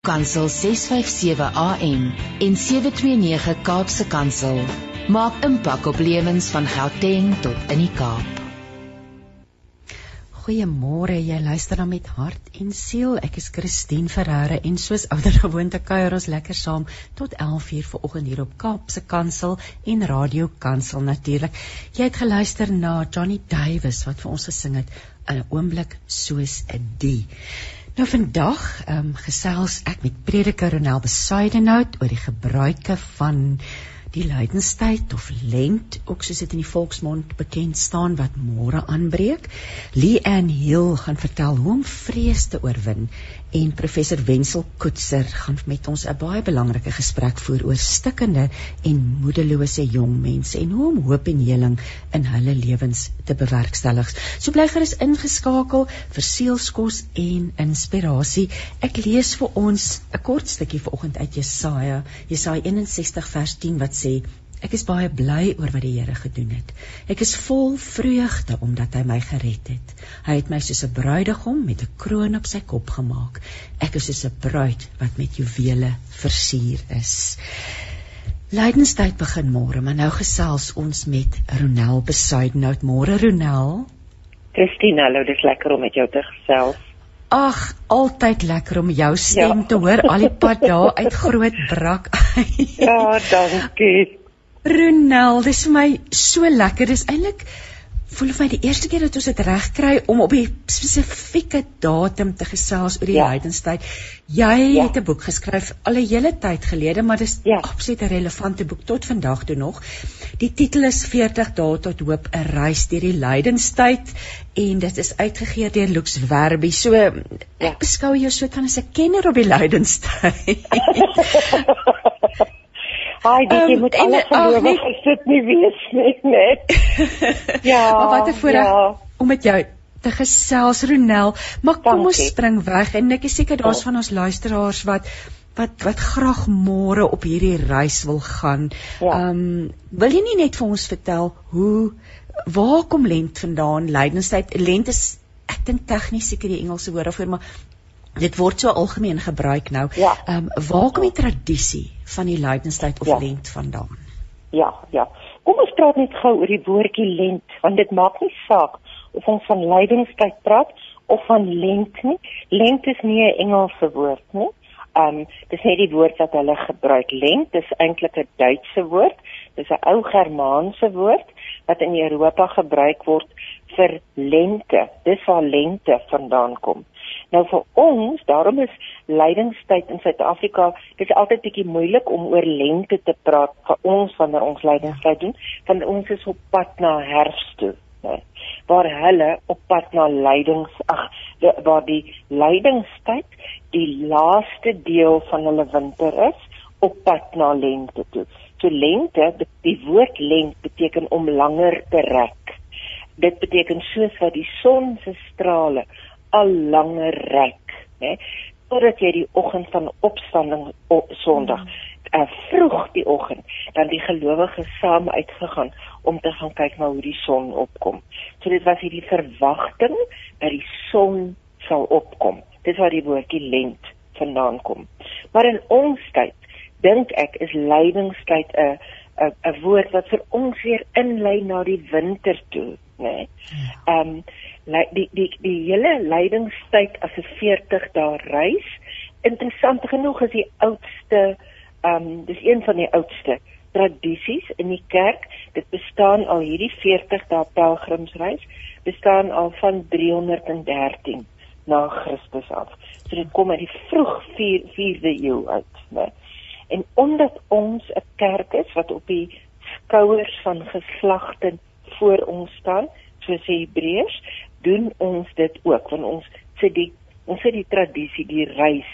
Kansel 657 AM en 729 Kaapse Kansel maak impak op lewens van Gauteng tot in die Kaap. Goeiemôre, jy luister dan met hart en siel. Ek is Christine Ferreira en soos ouer gewoonte kuier ons lekker saam tot 11:00 vanoggend hier op Kaapse Kansel en Radio Kansel natuurlik. Jy het geluister na Johnny Davis wat vir ons gesing het 'n oomblik soos 'n die. Nou vandag ehm um, gesels ek met prediker Ronel Besaidenhout oor die gebruike van die lydenstyd of lent ook soos dit in die volksmond bekend staan wat môre aanbreek. Lee Ann Hill gaan vertel hoe om vrees te oorwin en professor Wenzel Koetser gaan met ons 'n baie belangrike gesprek voer oor stikkende en moedelose jong mense en hoe om hoop en heling in hulle lewens te bewerkstellig. So bly gerus ingeskakel vir seelskos en inspirasie. Ek lees vir ons 'n kort stukkie vanoggend uit Jesaja, Jesaja 61 vers 10 wat sê Ek is baie bly oor wat die Here gedoen het. Ek is vol vreugde omdat hy my gered het. Hy het my soos 'n bruidegom met 'n kroon op sy kop gemaak. Ek is soos 'n bruid wat met juwele versier is. Lydenstyd begin môre, maar nou gesels ons met Ronel Besuidenhout. Môre Ronel. Christine, hallo, dit is lekker om met jou te gesels. Ag, altyd lekker om jou stem ja. te hoor al die pad daar uit Groot Brak. ja, dankie. Ronel, dis vir my so lekker. Dis eintlik voel vir my die eerste keer dat ons dit reg kry om op 'n spesifieke datum te gesels oor die ja. heidenstyd. Jy ja. het 'n boek geskryf al 'n hele tyd gelede, maar dis ja. absoluut 'n relevante boek tot vandag toe nog. Die titel is 40 dae tot hoop, 'n reis deur die lydenstyd en dit is uitgegee deur Lux Werby. So ja. ek beskou jou so kan as 'n kenner op die lydenstyd. Haai, dit um, moet alles gelowig is dit nie nie, net. ja. Maar wat 'n voorreg ja. om met jou te gesels Ronel. Maar kom Dankie. ons spring weg en ek is seker daar's van ons luisteraars wat wat wat graag môre op hierdie reis wil gaan. Ja. Ehm ja. um, wil jy nie net vir ons vertel hoe waar kom lent vandaan? Lydenstyd lent is ek dink tegnies seker die Engelse woord daarvoor, maar dit word so algemeen gebruik nou. Ja. Ehm ja. um, waar kom die tradisie van die lydenstyd of ja. lent vandaan? Ja, ja. Kom ons praat net gou oor die woordjie lent, want dit maak nie saak of ons van lydenstyd praat of van lent nie. Lent is nie 'n Engelse woord nie. Ehm um, dis net die woord wat hulle gebruik. Lent is eintlik 'n Duitse woord. Dis 'n ou Germaanse woord wat in Europa gebruik word vir lente. Dis waar lente vandaan kom. Nou vir ons, daarom is lydingstyd in Suid-Afrika, dit is altyd bietjie moeilik om oor lente te praat vir ons wanneer ons lydingstyd doen, want ons is op pad na herfs toe, né? Waar hulle op pad na lydings, ag, waar die lydingstyd die laaste deel van hulle winter is, op pad na lente toe. So lente, die woord lent beteken om langer te rek. Dit beteken soos wat die son se strale al langer reik, né? Totdat jy die oggend van opstanding op Sondag, mm. uh, vroeg die oggend, dan die gelowiges saam uitgegaan om te gaan kyk na hoe die son opkom. So dit was hierdie verwagting dat die son sal opkom. Dit waar die woordjie lent vandaan kom. Maar in ons tyd dink ek is lydingstyd 'n 'n 'n woord wat vir ons weer inlei na die winter toe, né? Ja. Ehm um, die die die hele lydingstyd as 'n 40 dae reis. Interessant genoeg is die oudste ehm um, dis een van die oudste tradisies in die kerk. Dit bestaan al hierdie 40 dae pelgrimsreis bestaan al van 313 na Christus af. So dit kom uit die vroeg 4 4de eeu uit, né? En omdat ons 'n kerk is wat op die skouers van geslagte voor ons staan, soos Hebreërs, doen ons dit ook want ons sit die ons sit die tradisie, die reis,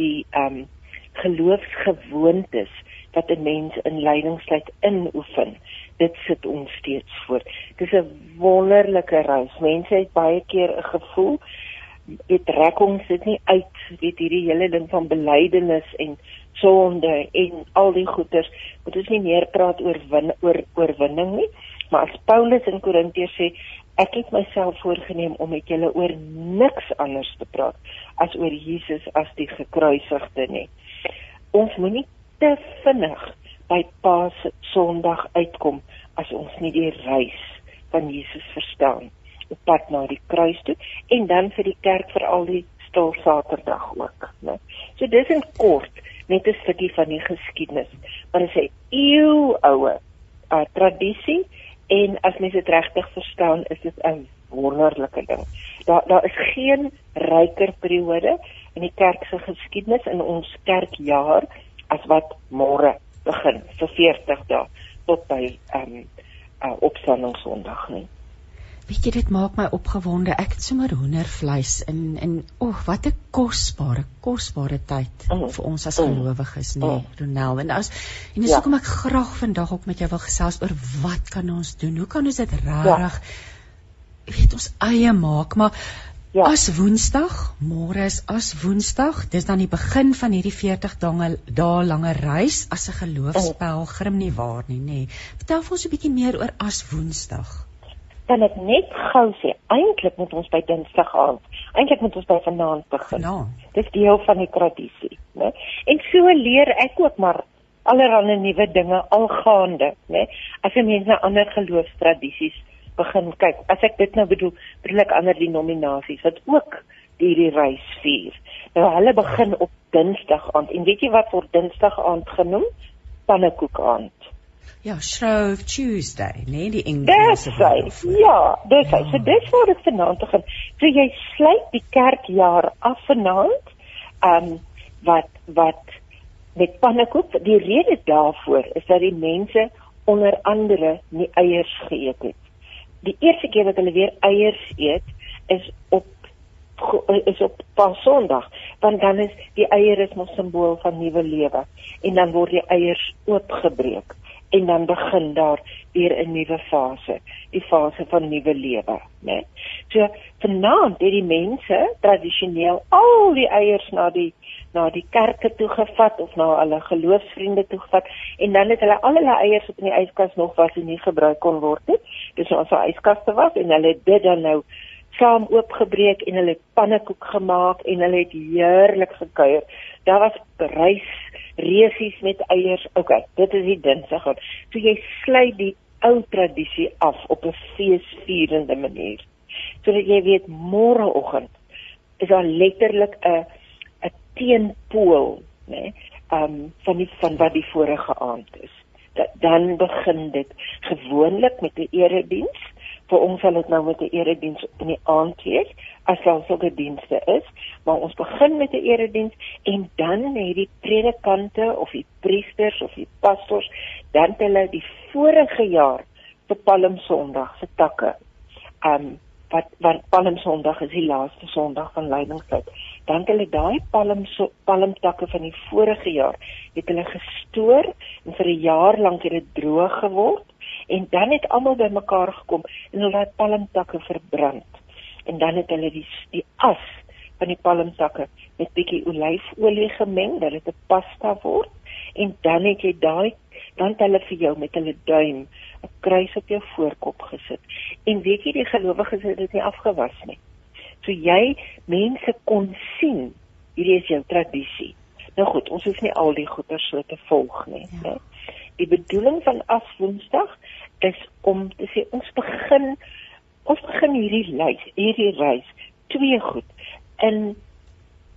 die ehm um, geloofsgewoontes wat 'n mens in lydingstyd inoefen. Dit sit ons steeds voor. Dis 'n wonderlike reis. Mense het baie keer 'n gevoel dit trek ons dit nie uit weet hierdie hele ding van belydenis en sonde en al die goeters moet ons nie meer praat oor win, oor oorwinning nie maar as Paulus in Korintiërs sê ek het myself voorgenem om met julle oor niks anders te praat as oor Jesus as die gekruisigde nie. Ons moenie te vinnig by Paas Sondag uitkom as ons nie die reis van Jesus verstaan op pad na die kruis toe en dan vir die kerk vir al die stil Saterdag ook, né? So dis in kort net 'n stukkie van die geskiedenis. Maar dit is 'n eeuoue uh, tradisie en as mens dit regtig verstaan, is dit 'n wonderlike ding. Daar daar is geen ryker periode in die kerk se geskiedenis in ons kerkjaar as wat môre begin vir 40 dae tot by ehm um, uh, opstanding Sondag nie. Weet jy dit maak my opgewonde. Ek het sommer hoendervleis in in oeg, wat 'n kosbare, kosbare tyd mm. vir ons as mm. gelowiges, nê, nee, mm. Ronel. En as en dis ja. hoekom ek graag vandag ook met jou wil gesels oor wat kan ons doen? Hoe kan ons dit regtig ja. weet ons eie maak, maar Ja. As Woensdag, môre is as Woensdag, dis dan die begin van hierdie 40 dae dae lange reis as 'n geloofspelgrim nie waar nie, nê. Vertel vir ons 'n bietjie meer oor as Woensdag kan ek net gou sê eintlik moet ons by Dinsdag aand eintlik moet ons by vanaand begin. Ja. Dis deel van die tradisie, né? En so leer ek ook maar allerlei nuwe dinge algaande, né? As 'n mens na ander geloofstradisies begin kyk. As ek dit nou bedoel, bedoel ek ander denominasies wat ook hierdie reis vier. Nou hulle begin op Dinsdag aand. En weet jy wat word Dinsdag aand genoem? Pannekoek aand. Ja, Shrove Tuesday, nee, die Engelse woord. Ja, dis hy. So dis waar dit vanaand begin. So jy sluit die kerkjaar af vanaand. Ehm um, wat wat met pannekoek, die rede daarvoor is dat die mense onder andere nie eiers geëet het. Die eerste keer wat hulle weer eiers eet is op is op Paasondag, want dan is die eier is 'n simbool van nuwe lewe en dan word die eiers oopgebreek en dan begin daar weer 'n nuwe fase, die fase van nuwe lewe, né? So vanaand het die mense tradisioneel al die eiers na die na die kerke toe gevat of na hulle geloofsvriende toe gevat en dan het hulle al hulle eiers op in die yskas nog wat nie gebruik kon word nie. Dis ons so yskaste was en hulle het dit dan nou saam oopgebreek en hulle pannekoek gemaak en hulle het heerlik gekuier. Daar was reis resies met eiers. OK, dit is die dinsdag. So jy sluit die ou tradisie af op 'n feesvierende manier. Sodat jy weet môreoggend is daar letterlik 'n 'n teenpool, né? Nee, um van die van wat die vorige aand is. Dat dan begin dit gewoonlik met 'n erediens vir ons sal dit nou met 'n erediens in die aand wees as daar sulke dienste is, maar ons begin met 'n erediens en dan het die predikante of die priesters of die pastors dan hulle die vorige jaar se Palm Sondag se takke. Um wat wat Palm Sondag is die laaste Sondag van lydingstyd. Dan hulle daai palm so, palmtakke van die vorige jaar het hulle gestoor en vir 'n jaar lank het dit droog geword en dan het almal bymekaar gekom en hulle het palmtakke verbrand. En dan het hulle die die as van die palmtakke met bietjie olyfolie gemeng dat dit 'n pasta word. En dan het jy daai dan hulle vir jou met hulle duim 'n kruis op jou voorkop gesit. En weet jy die gelowiges het dit nie afgewas nie so jy mense kon sien hierdie is jou tradisie nou goed ons hoef nie al die goeie so te volg nie ja. nee die bedoeling van as woensdag is om te sê ons begin ons begin hierdie lys, hierdie reis twee goed in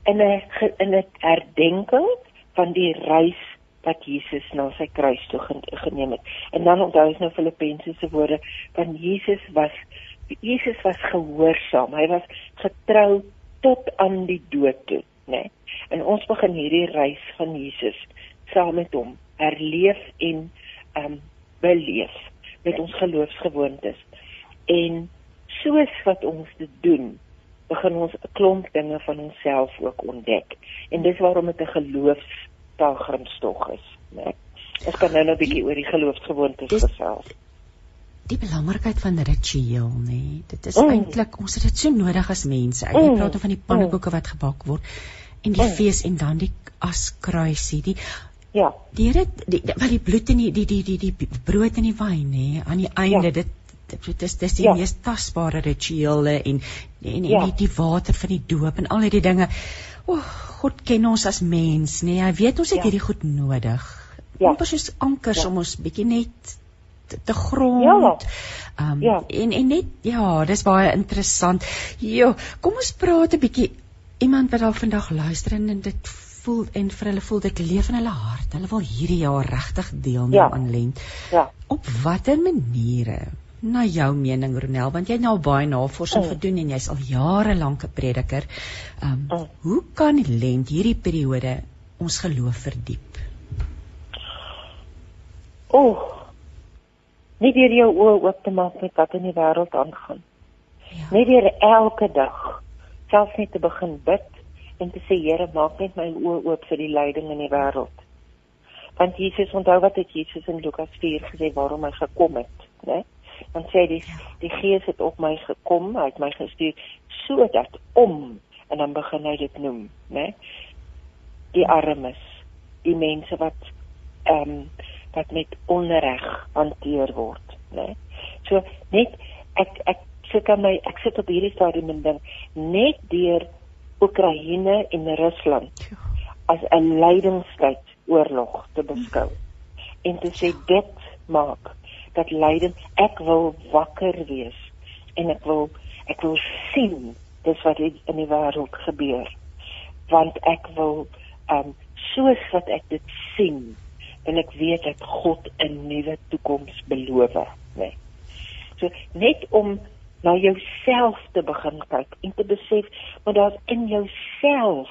in 'n in 'n herdenking van die reis wat Jesus na sy kruis toe geneem het. En dan onthou ons nou Filippense se woorde van Jesus was Jesus was gehoorsaam. Hy was getrou tot aan die dood toe, né? Nee? En ons begin hierdie reis van Jesus saam met hom herleef en ehm um, beleef met ons geloofsgewoontes. En soos wat ons dit doen, begin ons 'n klomp dinge van onsself ook ontdek. En dis waarom dit 'n geloofspelgrimstog is, né? Ons kan nou nou 'n bietjie oor die geloofsgewoontes gesels. Die belangrikheid van ritueel, nê. Dit is mm. eintlik ons het dit so nodig as mense. Ek mm. praat van die pannekoeke wat gebak word en die mm. fees en dan die askruisie, die Ja. Die Here die wat die bloed en die die die die die brood en die wyn nê aan die einde ja. dit dit is dis die ja. mees tasbare rituele en en, en ja. die die water van die doop en al hierdie dinge. O, oh, God ken ons as mens, nee, hy weet ons het ja. hierdie goed nodig. Ja. Ons is ankers ja. om ons bietjie net te, grond. Ja. Um, ja. En en net ja, dis baie interessant. Jo, kom ons praat 'n bietjie iemand wat dalk vandag luister en dit voel en vir hulle voel dit leef in hulle hart. Hulle wil hierdie jaar regtig deelneem ja. aan lent. Ja. Op watter maniere? Na jou mening Ronel, want jy het nou baie navorsing mm. gedoen en jy's al jare lank 'n prediker. Um mm. hoe kan lent hierdie periode ons geloof verdiep? O, oh, net deur jou oë oop te maak met wat in die wêreld aangaan. Ja. Net deur elke dag selfs net te begin bid en te sê Here, maak net my oë oop vir die lyding in die wêreld. Want Jesus onthou wat het Jesus in Lukas 4 gesê waarom hy gekom het, né? Want sê die ja. die Gees het op my gekom, hy het my gestuur sodat om en dan begin hy dit noem, né? Die armes, die mense wat ehm um, wat met onreg hanteer word, né? So net ek ek sit aan my ek sit op hierdie stadium en dink net deur Oekraïne en Rusland as 'n lydingstyd oorlog te beskou en te sê dit maak dat lyding ek wil wakker wees en ek wil ek wil sien dis wat in die wêreld gebeur want ek wil um soos wat ek dit sien en ek weet dat God 'n nuwe toekoms beloof, né? Nee. So net om na jouself te begin kyk en te besef maar daar's in jouself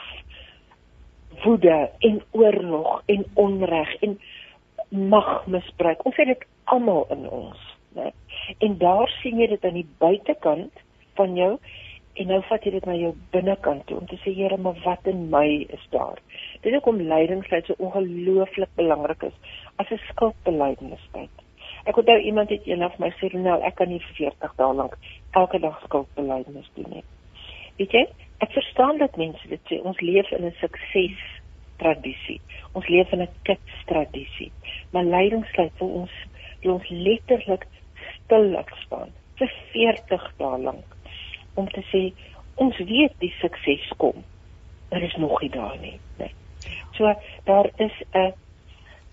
woede en oorlog en onreg en magmisbruik. Ons het dit almal in ons, né? En daar sien jy dit aan die buitekant van jou en nou vat jy dit na jou binnekant toe om te sê Here, maar wat in my is daar? Dit hoekom lydingsheid so ongelooflik belangrik is as 'n skuldbeleidingstyd. Ek onthou iemand het eendag my sê, "Nou, ek kan nie vir 40 dae lank elke dag skuldbeleidings doen nie." Weet jy? Ek verstaan dat mense dit sê. Ons leef in 'n sukses tradisie. Ons leef in 'n kits tradisie. Maar lydingsheid vir ons, ons letterlik stil laat staan vir 40 dae lank om te sê ons weet die sukses kom. Daar is nog nie daar nie, nee. So daar is 'n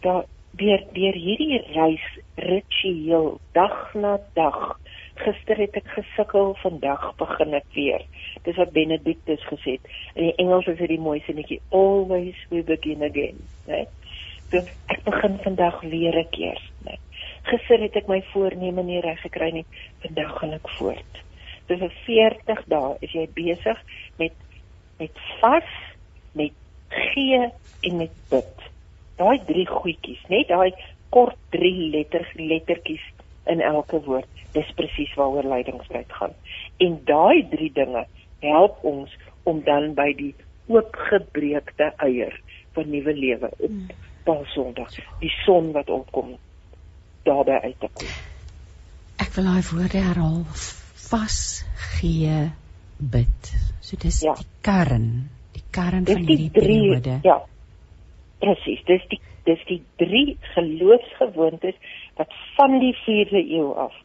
daar deur deur hierdie reis ritueel dag na dag. Gister het ek gesukkel, vandag begin ek weer. Dis wat Benedictus gesê het. In die Engels is dit die mooiste netjie always we begin again, né? So ek begin vandag weer 'n keer, né? Gister het ek my voorneme nie reg gekry nie. Vandag gaan ek voort. So vir 40 dae is jy besig met met vas, met gee en met bid. Daai drie goedjies, net daai kort drie letter lettertjies in elke woord. Dis presies waaroor leidingsstryd gaan. En daai drie dinge help ons om dan by die oopgebreekte eier van nuwe lewe op hmm. Paasondag, die son wat opkom, daarby uit te kom. Ek wil daai woorde herhaal vas gee bid. So dis ja. die kern, die kern dis van hierdie periode. Ja. Presies, dis die dis die drie geloofsgewoontes wat van die 4de eeu af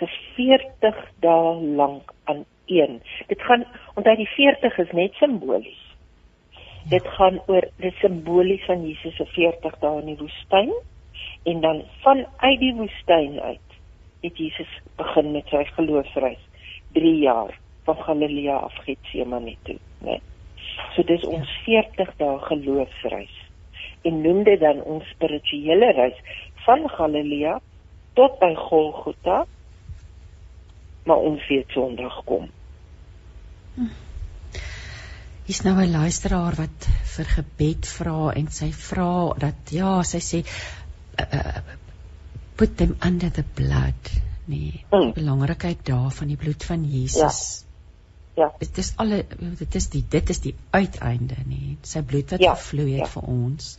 vir 40 dae lank aan een. Dit gaan onthou die 40 is net simbolies. Ja. Dit gaan oor die simbolies van Jesus se 40 dae in die woestyn en dan vanuit die woestyn uit het Jesus begin met sy geloofsreis 3 jaar van Galilea af Getsemane toe, né? So dis ons 40 dae geloofsreis. En noem dit dan ons spirituele reis van Galilea tot by Golgotha. Maar ons weet Sondag kom. Hier's nou 'n luisteraar wat vir gebed vra en sy vra dat ja, sy sê uh, uh, put them under the blood nee. Mm. Belangrikheid daarvan die bloed van Jesus. Ja. ja. Dit is alle dit is die dit is die uiteinde, nee. Sy bloed wat ja. gevloei het ja. vir ons.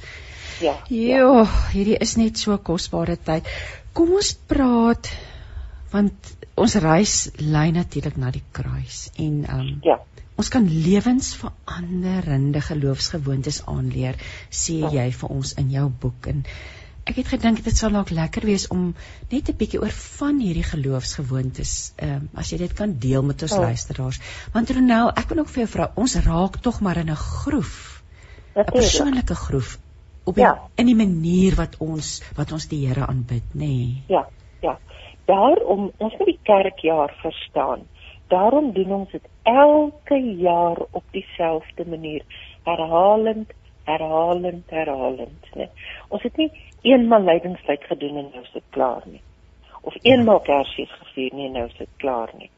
Ja. Jo, ja. hierdie is net so kosbare tyd. Kom ons praat want ons reis lei natuurlik na die kruis en um Ja. Ons kan lewensveranderende geloofsgewoontes aanleer, sê ja. jy vir ons in jou boek en ek het gedink dit sal dalk lekker wees om net 'n bietjie oor van hierdie geloofsgewoontes, ehm um, as jy dit kan deel met ons oh. luisteraars. Want Ronel, ek wil ook vir jou vra, ons raak tog maar in 'n groef. 'n Persoonlike groef op die, ja. in die manier wat ons wat ons die Here aanbid, nê? Nee. Ja, ja. Daarom ons moet die kerkjaar verstaan. Daarom doen ons dit elke jaar op dieselfde manier, herhalend, herhalend, herhalend, né? Ons het nie eenmal lydingstyd gedoen en nou is dit klaar nie. Of eenmal Kersfees gevier nie en nou is dit klaar nie.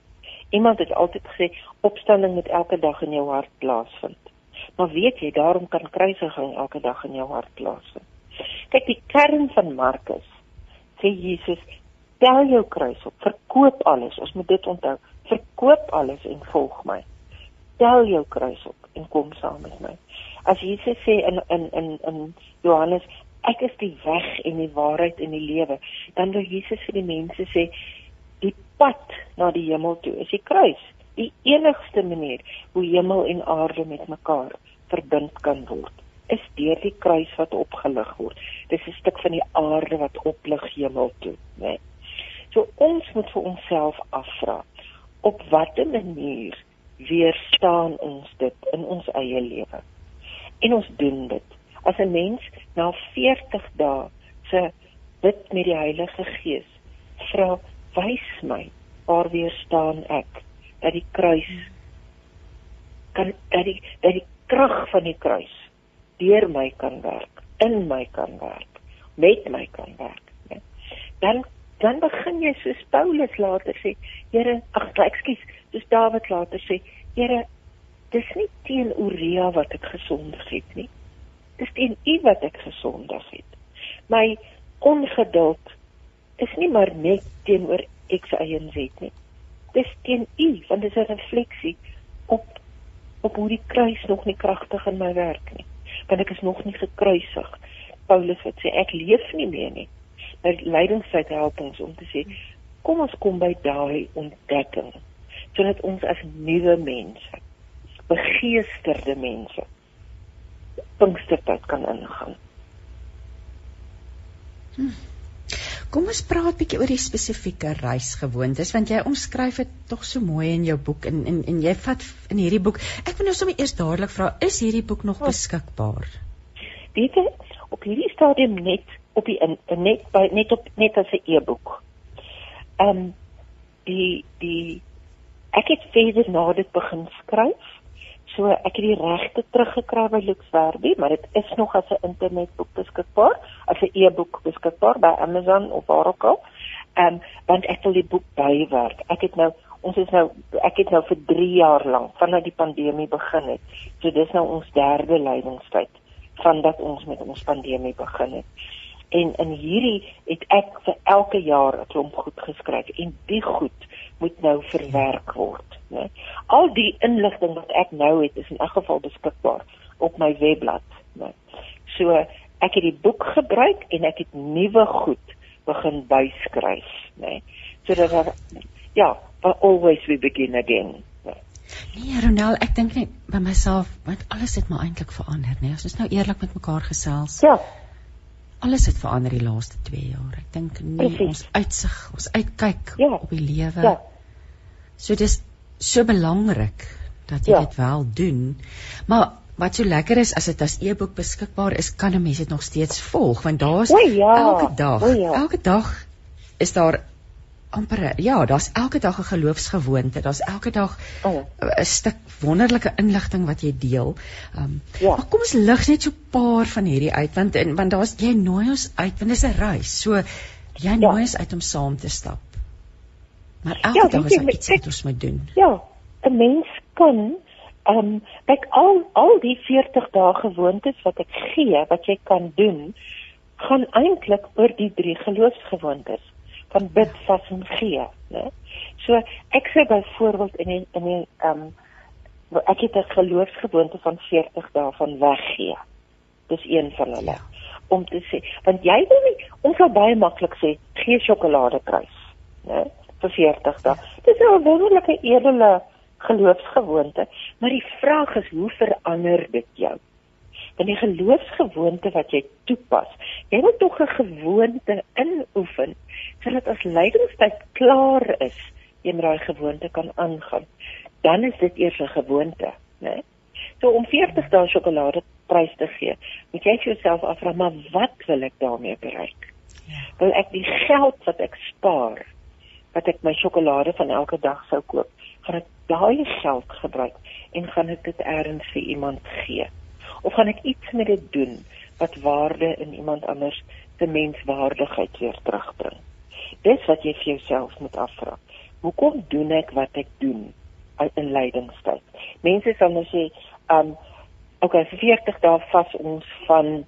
Iemand het altyd gesê opstanding moet elke dag in jou hart plaasvind. Maar weet jy, daarom kan kruisiging elke dag in jou hart plaasvind. Kyk, die kern van Markus sê Jesus, tel jou kruis op, verkoop alles. Ons moet dit onthou. Verkoop alles en volg my. Tel jou kruis op en kom saam met my. As Jesus sê in in in in Johannes, ek is die weg en die waarheid en die lewe, dan wil Jesus vir die mense sê die pad na die hemel toe is die kruis. Die enigste manier hoe hemel en aarde met mekaar verbind kan word, is deur die kruis wat opgelig word. Dis 'n stuk van die aarde wat oplig hemel toe, né? Nee. So ons moet vir onsself afvra, op watter manier weerstaan ons dit in ons eie lewe? En ons doen dit. As 'n mens na 40 dae se bid met die Heilige Gees vra, wys my waar weer staan ek dat die kruis kan dat die dat die krag van die kruis deur my kan werk, in my kan werk, met my kan werk. Ja. Dan dan begin jy soos Paulus later sê, Here, ag, ekskuus, soos Dawid later sê, Here, dis nie teen Uria wat ek gesondig het nie dis teen u wat ek gesondig het. My ongeduld is nie maar net teenoor X Y en Z nie. Dis teen u want dit is 'n refleksie op op hoe die kruis nog nie kragtig in my werk nie. Want ek is nog nie gekruisig. Paulus het sê ek leef nie meer nie. My lydingstyd help ons om te sê kom ons kom by daai ontdekking sodat ons as nuwe mense begeesterde mense Pinkstertyd kan ingaan. Hmm. Kom ons praat 'n bietjie oor die spesifieke reisgewoontes want jy omskryf dit tog so mooi in jou boek en en en jy vat in hierdie boek. Ek wil nou sommer eers dadelik vra, is hierdie boek nog oh. beskikbaar? Weet jy, op hierdie stadium net op die in, net by net op net as 'n e-boek. Ehm um, die die ek het verder na dit begin skryf So ek het die regte teruggekry by Luxwerby, maar dit is nog as 'n internetboek beskikbaar, as 'n e-boek beskikbaar by Amazon of waar ook al. Ehm um, want ek wil die boek bywerk. Ek het nou ons is nou ek het nou vir 3 jaar lank vanaf die pandemie begin het. So dis nou ons derde lydingstyd vandat ons met ons pandemie begin het. En in hierdie het ek vir elke jaar 'n klomp goed geskryf en die goed moet nou verwerk word, né? Al die inligting wat ek nou het is in elk geval beskikbaar op my webblad, né? So ek het die boek gebruik en ek het nuwe goed begin byskryf, né? Sodat daar ja, always we begin again. Nee, Ronel, ek dink net by myself, want alles het maar eintlik verander, né? Ons is nou eerlik met mekaar gesels. Ja. Alles het verander die laaste 2 jaar. Ek dink nie ons uitsig, ons uitkyk ja. op die lewe. Ja. So dis so belangrik dat jy ja. dit wel doen. Maar wat so lekker is as dit as e-boek beskikbaar is, kan 'n mens dit nog steeds volg want daar's ja. elke dag, ja. elke dag is daar amper ja, daar's elke dag 'n geloofsgewoonte. Daar's elke dag 'n oh. stuk wonderlike inligting wat jy deel. Ehm um, ja. maar kom ons lig net so 'n paar van hierdie uit want en, want daar's jy nooi ons uit want dit is 'n reis. So jy ja. nooi ons uit om saam te stap. Maar elke ja, dag is daar iets wat ons moet doen. Ja, 'n mens kan ehm um, kyk al al die 40 dae gewoontes wat ek gee wat jy kan doen gaan eintlik oor die drie geloofsgewoontes van bid vas en gee, né? So ek sê byvoorbeeld in die, in die ehm um, ek het 'n geloofsgewoonte van 40 dae van weggee. Dis een van hulle. Ja. Om te sê, want jy wil nie ons sal baie maklik sê gee sjokoladekruis, né? Vir 40 dae. Dis 'n wonderlike edele geloofsgewoonte, maar die vraag is hoe verander dit jou? in die geloofsgewoonte wat jy toepas. Jy moet tog 'n gewoonte inoefen sodat as lydingstyd klaar is, jy met daai gewoonte kan aangaan. Dan is dit eers 'n gewoonte, né? Nee? So om 40 dae sjokolade prys te gee, moet jy vir jouself afvra, maar wat wil ek daarmee bereik? Ja. Wil ek die geld wat ek spaar, wat ek my sjokolade van elke dag sou koop, gaan ek daai geld gebruik en gaan ek dit eers vir iemand gee? of gaan ek iets met dit doen wat waarde in iemand anders se menswaardigheid weer terugbring? Dis wat jy vir jouself moet afvra. Hoekom doen ek wat ek doen in lydingstyd? Mense sal nou sê, um okay, 40 dae vas ons van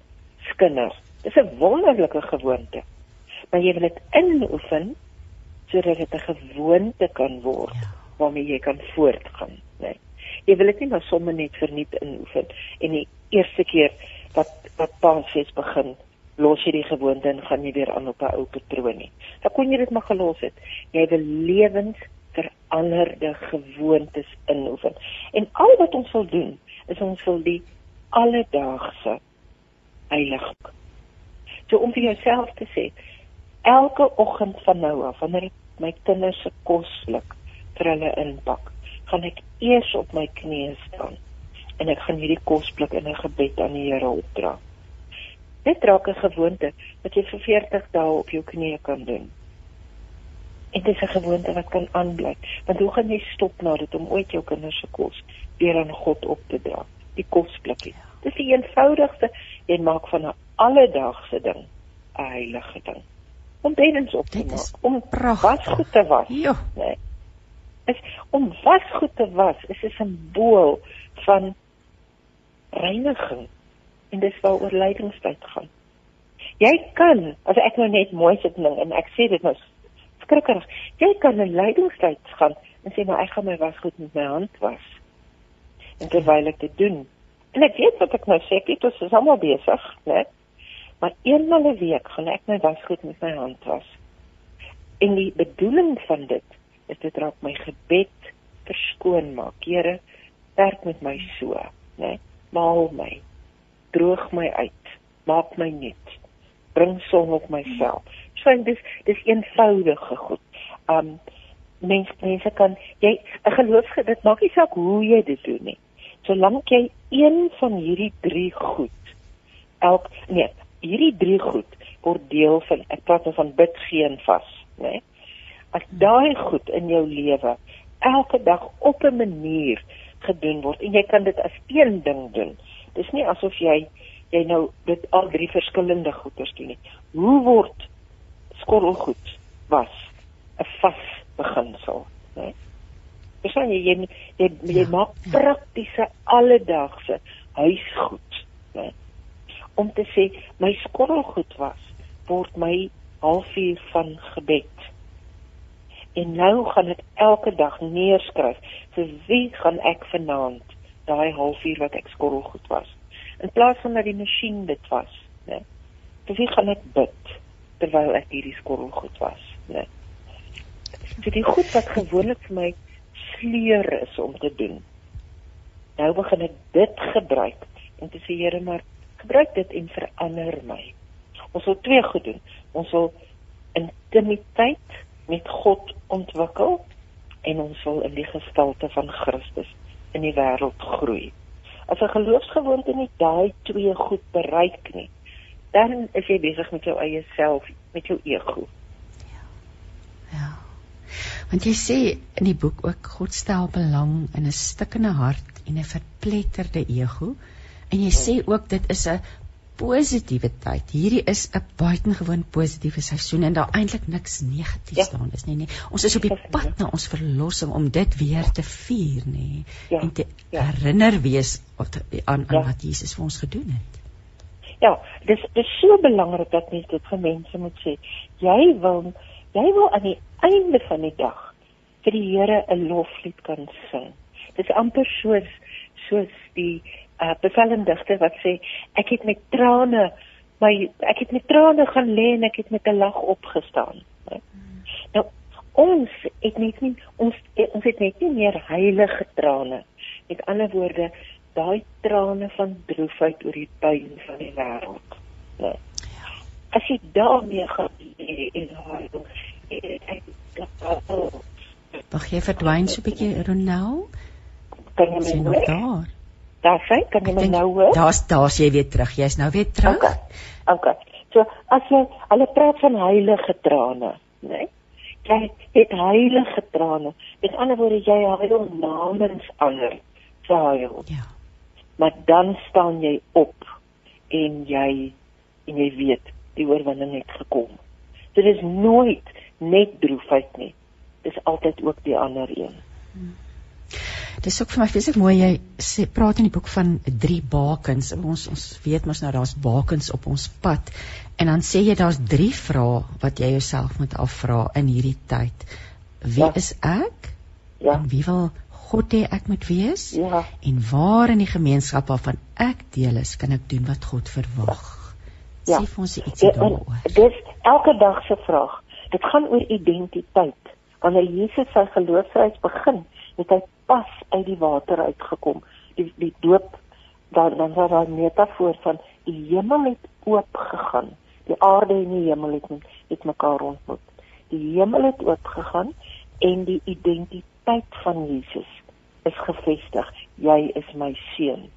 skinder. Dis 'n wonderlike gewoonte. Maar jy wil dit inoefen sodat dit 'n gewoonte kan word ja. waarmee jy kan voortgaan, né? Nee. Jy wil dit nie maar sommer net verniet inoefen en die eerste keer wat wat Paasfees begin, los jy die gewoonte en gaan jy weer aan op 'n ou patroon nie. Dan kon jy dit maar gelos het. Jy wil lewens veranderde gewoontes inoefen. En al wat ons wil doen, is ons wil die alledaagse heilig. So om vir jouself te sê, elke oggend van nou af, wanneer ek my kinders se kos sluk vir hulle inpak, gaan ek eers op my knieë staan en ek gaan hierdie kosblik in 'n gebed aan die Here opdra. Dit raak 'n gewoonte wat jy vir 40 dae op jou knieë kan doen. En dit is 'n gewoonte wat kan aanbly. Want hoe gaan jy stop na dit om ooit jou kinders se kos weer aan God op te dra? Die kosblikkie. Dis die eenvoudigste jy maak van 'n alledaagse ding 'n heilige ding. Om bedens op te maak, om was goed te was. Ja. Nee. Is om was goed te was is 'n simbool van reiniging en dis waaroor lydingstyd gaan. Jy kan, as ek nou net mooi sit ding en ek sê dit nou skrikkerig, jy kan in lydingstyd gaan en sê maar ek gaan my was goed met my hand was. En terwyl ek dit doen, en ek weet wat ek nou sê, dit is almal besig, né? Maar eenmal 'n week gaan ek my was goed met my hand was. En die bedoeling van dit is dit raak my gebed verskoon maak. Here, werk met my so, né? maal my droog my uit maak my nuut bring son op my vel so dis dis eenvoudige goed um mense mense kan jy 'n geloofsge dit maak nie saak hoe jy dit doen nie solank jy een van hierdie drie goed elk nee hierdie drie goed word deel van ek praat nou van bid geen vas nê as daai goed in jou lewe elke dag op 'n manier gedoen word en jy kan dit as een ding doen. Dis nie asof jy jy nou dit al drie verskillende goeders doen nie. Hoe word skorrelgoed was 'n vas beginsel, né? Dis dan jy jy jy, jy ja, maak ja. praktiese alledaagse huisgoed, né? Om te sê my skorrelgoed was word my halfuur van gebed. En nou gaan dit elke dag neerskryf vir wie gaan ek vanaand daai halfuur wat ek skorrel goed was? In plaas van dat die masjien dit was né? Vir wie gaan ek bid terwyl ek hierdie skorrel goed was? Né? Vir die goed wat gewoonlik vir my sleur is om te doen. Nou begin ek dit gebruik en te sê Here maar gebruik dit en verander my ons wil twee goed doen ons wil intimiteit met God ontwikkel en ons wil in die gestalte van Christus in die wêreld groei. As 'n geloofsgewoonte nie daai twee goed bereik nie, dan is jy besig met jou eie self, met jou ego. Ja. Ja. Want jy sê in die boek ook God stel belang in 'n stikkende hart en 'n verpletterde ego en jy sê ook dit is 'n positiewe tyd. Hierdie is 'n buitengewoon positiewe seisoen en daar eintlik niks negatiefs ja. staan is nie, nie. Ons is op die pad na ons verlossing om dit weer te vier, nê. Ja. En te ja. herinner wees aan aan ja. wat Jesus vir ons gedoen het. Ja, dis dis so belangrik dat mens dit vir mense moet sê. Jy wil jy wil aan die einde van die dag vir die Here 'n loflied kan sing. Dit is amper soos soos die uh, bevelligte wat sê ek het met trane my ek het met trane gaan lê en ek het met 'n lag opgestaan. Hmm. Nou ons het net nie ons ons het net nie meer heilige trane. Met ander woorde, daai trane van droefheid oor die pyn van die wêreld. Nee. As jy daarmee gaan en huil, ek Wag jy verdwyn so 'n bietjie Ronel? Kan jy my nog daar? Daar sê, kan jy my nou hoor? Daar's daar's jy weer terug. Jy's nou weer terug. Okay. Okay. So as jy hulle praat van heilige trane, né? Nee? Jy het heilige trane. Met ander woorde jy huil namens ander. Huil. Ja. Maar dan staan jy op en jy en jy weet die oorwinning het gekom. Dit is nooit net droefheid nie. Dis altyd ook die ander een. Hmm. Dis ook vir my vreeslik mooi jy sê praat in die boek van drie bakens. Ons ons weet mos nou daar's bakens op ons pad. En dan sê jy daar's drie vrae wat jy jouself moet afvra in hierdie tyd. Wie ja. is ek? Ja. En wie wil God hê ek moet wees? Ja. En waar in die gemeenskap waarvan ek deel is, kan ek doen wat God verwag? Ja. Sê vir ons ietsie ja, daaroor. Dis elke dag se vraag. Dit gaan oor identiteit. Wanneer Jesus sy geloofsreis begin, het hy pas uit die water uitgekom. Die die doop dan dan was daar 'n metafoor van die hemel het oop gegaan. Die aarde en die hemel het met mekaar ontmoet. Die hemel het oop gegaan en die identiteit van Jesus is gevestig. Jy is my seun.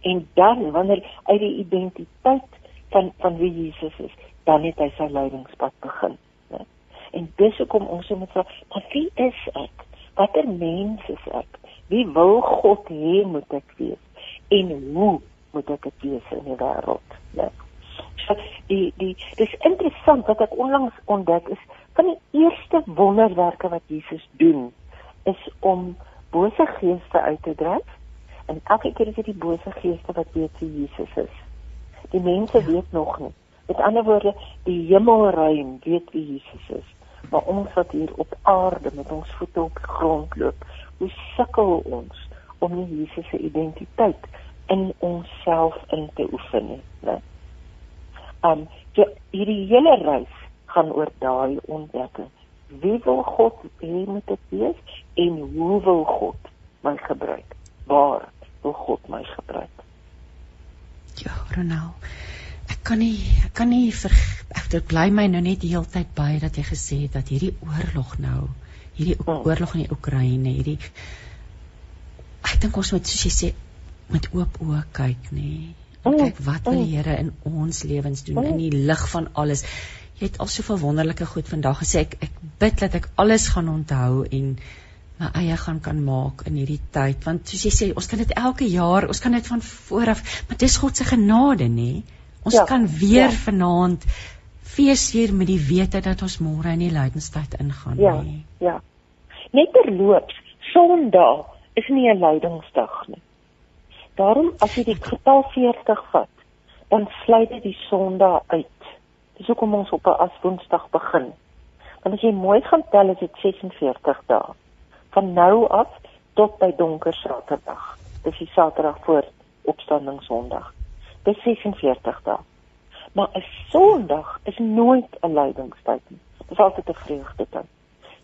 En dan wanneer uit die identiteit van van wie Jesus is, dan het hy sy lydingspad begin. Ja. En dis hoekom ons moet vra, maar wie is ek? Watter mens is ek? Wie wil God hê moet ek wees? En hoe moet ek dit wees in die wêreld? Ja. So die die dis interessant wat ek onlangs ontdek is van die eerste wonderwerke wat Jesus doen is om bose geeste uit te dryf. En elke keer is dit die bose geeste wat weet wie Jesus is. Die mense weet nog nie. Met ander woorde, die hemelruim weet wie Jesus is maar ons wat hier op aarde met ons voete op die grond loop, hoe sukkel ons om nie Jesus se identiteit in onsself in te oefen né? Um so hierdie hele reis gaan oor daai ontdekking. Wie wil God hê moet ek wees en hoe wil God my gebruik? Waar wil God my gebruik? Ja, Ronald ek kan nie ek kan nie ver ek dit bly my nou net die hele tyd by dat jy gesê het dat hierdie oorlog nou hierdie oh. oorlog in die Oekraïne hierdie ek dink ons moet soos jy sê met oop oë kyk nê. Oh. kyk wat wil die Here in ons lewens doen in die lig van alles. Jy het al soveel wonderlike goed vandag gesê. Ek ek bid dat ek alles gaan onthou en my eie gaan kan maak in hierdie tyd. Want soos jy sê ons kan dit elke jaar ons kan dit van vooraf maar dis God se genade nê Ons ja, kan weer ja. vanaand fees hier met die wete dat ons môre in die lydenstyd ingaan ja, nie. Ja. Net terloops, Sondag is nie 'n lydingsdag nie. Daarom as jy die getal 40 vat, dan sluit dit die Sondag uit. Dis hoekom ons op 'n as Woensdag begin. Want as jy mooi gaan tel, is dit 46 dae. Van nou af tot by donker Saterdag. Dis die Saterdag voor opstanding Sondag dis 46 dae. Maar 'n Sondag is nooit 'n lydingstyd nie. Dit is altyd 'n vreugdetyd.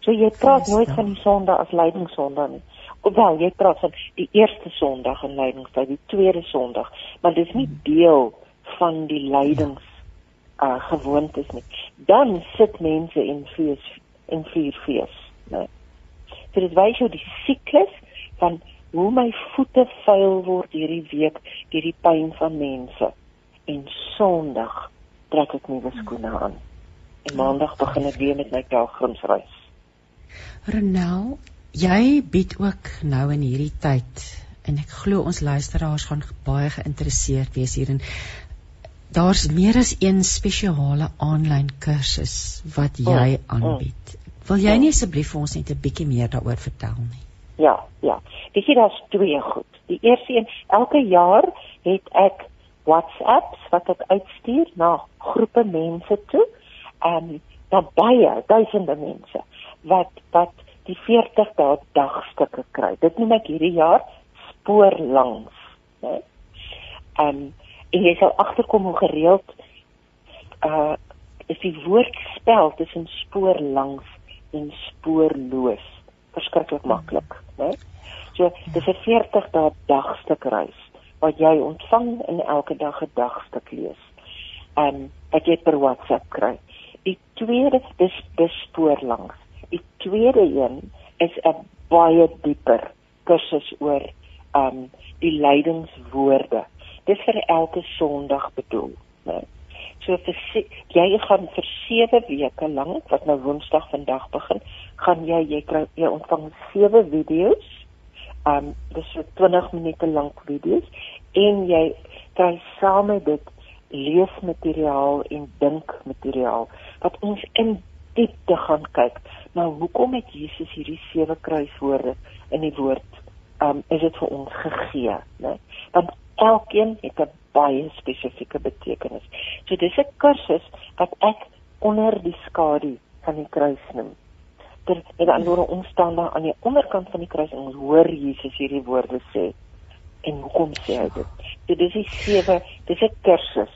So jy praat nooit van die Sondag as lydingsondag nie. Hoewel jy praat van die eerste Sondag in lydingstyd, die tweede Sondag, maar dis nie deel van die lydings uh gewoontes nie. Dan sit mense in fees in vier fees, né? So dit wys jou die siklus van hoe my voete vuil word hierdie week deur die pyn van mense. En Sondag trek ek nuwe skoene aan. En Maandag begin ek weer met my pelgrimsreis. Renel, jy bied ook nou in hierdie tyd en ek glo ons luisteraars gaan baie geïnteresseerd wees hierin. Daar's meer as een spesiale aanlyn kursus wat jy mm, mm. aanbied. Wil jy nie asseblief vir ons net 'n bietjie meer daaroor vertel nie? Ja, ja. Weet jy daar's twee goed. Die eerste een, elke jaar het ek WhatsApps wat ek uitstuur na groepe mense toe. Ehm daar baie duisende mense wat wat die 40 dae dagstukke kry. Dit noem ek hierdie jaar spoor langs, né? Ehm um, en jy sal agterkom hoe gereeld uh is die woord spel tussen spoor langs en spoorloos verskriklik maklik, né? So dis 'n 40 dae dagstuk reis. wat jy ontvang in elke dag 'n dagstuk lees. Um wat jy per WhatsApp kry. Die tweede dis bespoor langs. Die tweede een is 'n baie dieper kursus oor um die lydingswoorde. Dis vir elke Sondag bedoel, né? So vir jy gaan vir 7 weke lank wat nou Woensdag vandag begin, gaan jy jy kry jy ontvang 7 video's. Um dis so 20 minute lank video's en jy kry saam met dit leesmateriaal en dinkmateriaal wat ons in diepte gaan kyk. Nou hoekom het Jesus hierdie sewe kruiswoorde in die woord um is dit vir ons gegee, né? Want elkeen het 'n baie spesifieke betekenis. So dis 'n kursus wat ek onder die skadu van die kruis noem. Dit is dan oor ons staan daar aan die onderkant van die kruis en ons hoor Jesus hierdie woorde sê. En hoekom sê hy dit? So dis die sewe, dis 'n kursus.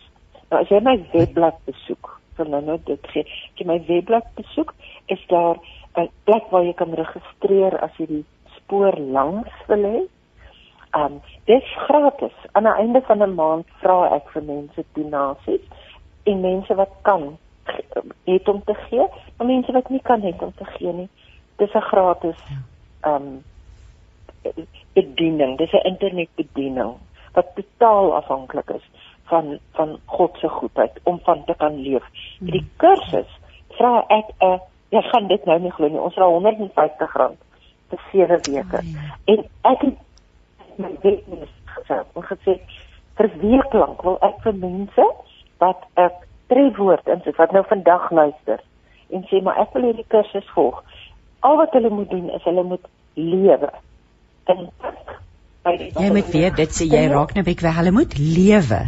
Nou as jy my webblad besoek, sal nou net dit gee. As jy my webblad besoek, is daar 'n plek waar jy kan registreer as jy die spoor langs wil hê. Um dis gratis. Aan die einde van 'n maand vra ek vir mense donasies en mense wat kan het om te gee, maar mense wat nie kan het om te gee nie. Dis 'n gratis um bediening. Dis 'n internetbediening wat totaal afhanklik is van van God se goedheid om van te kan leef. Hierdie kursus vra ek 'n jy gaan dit nou nie glo nie. Ons vra R150 vir 7 weke. Oh, ja. En ek het my wetnis gesê, gesê vir week lank wil ek vir mense wat ek trefwoord in wat nou vandag luister en sê maar ek wil hierdie kursus volg. Al wat hulle moet doen is hulle moet lewe. En jy moet weer dit sê jy raak nou weg, hulle moet lewe.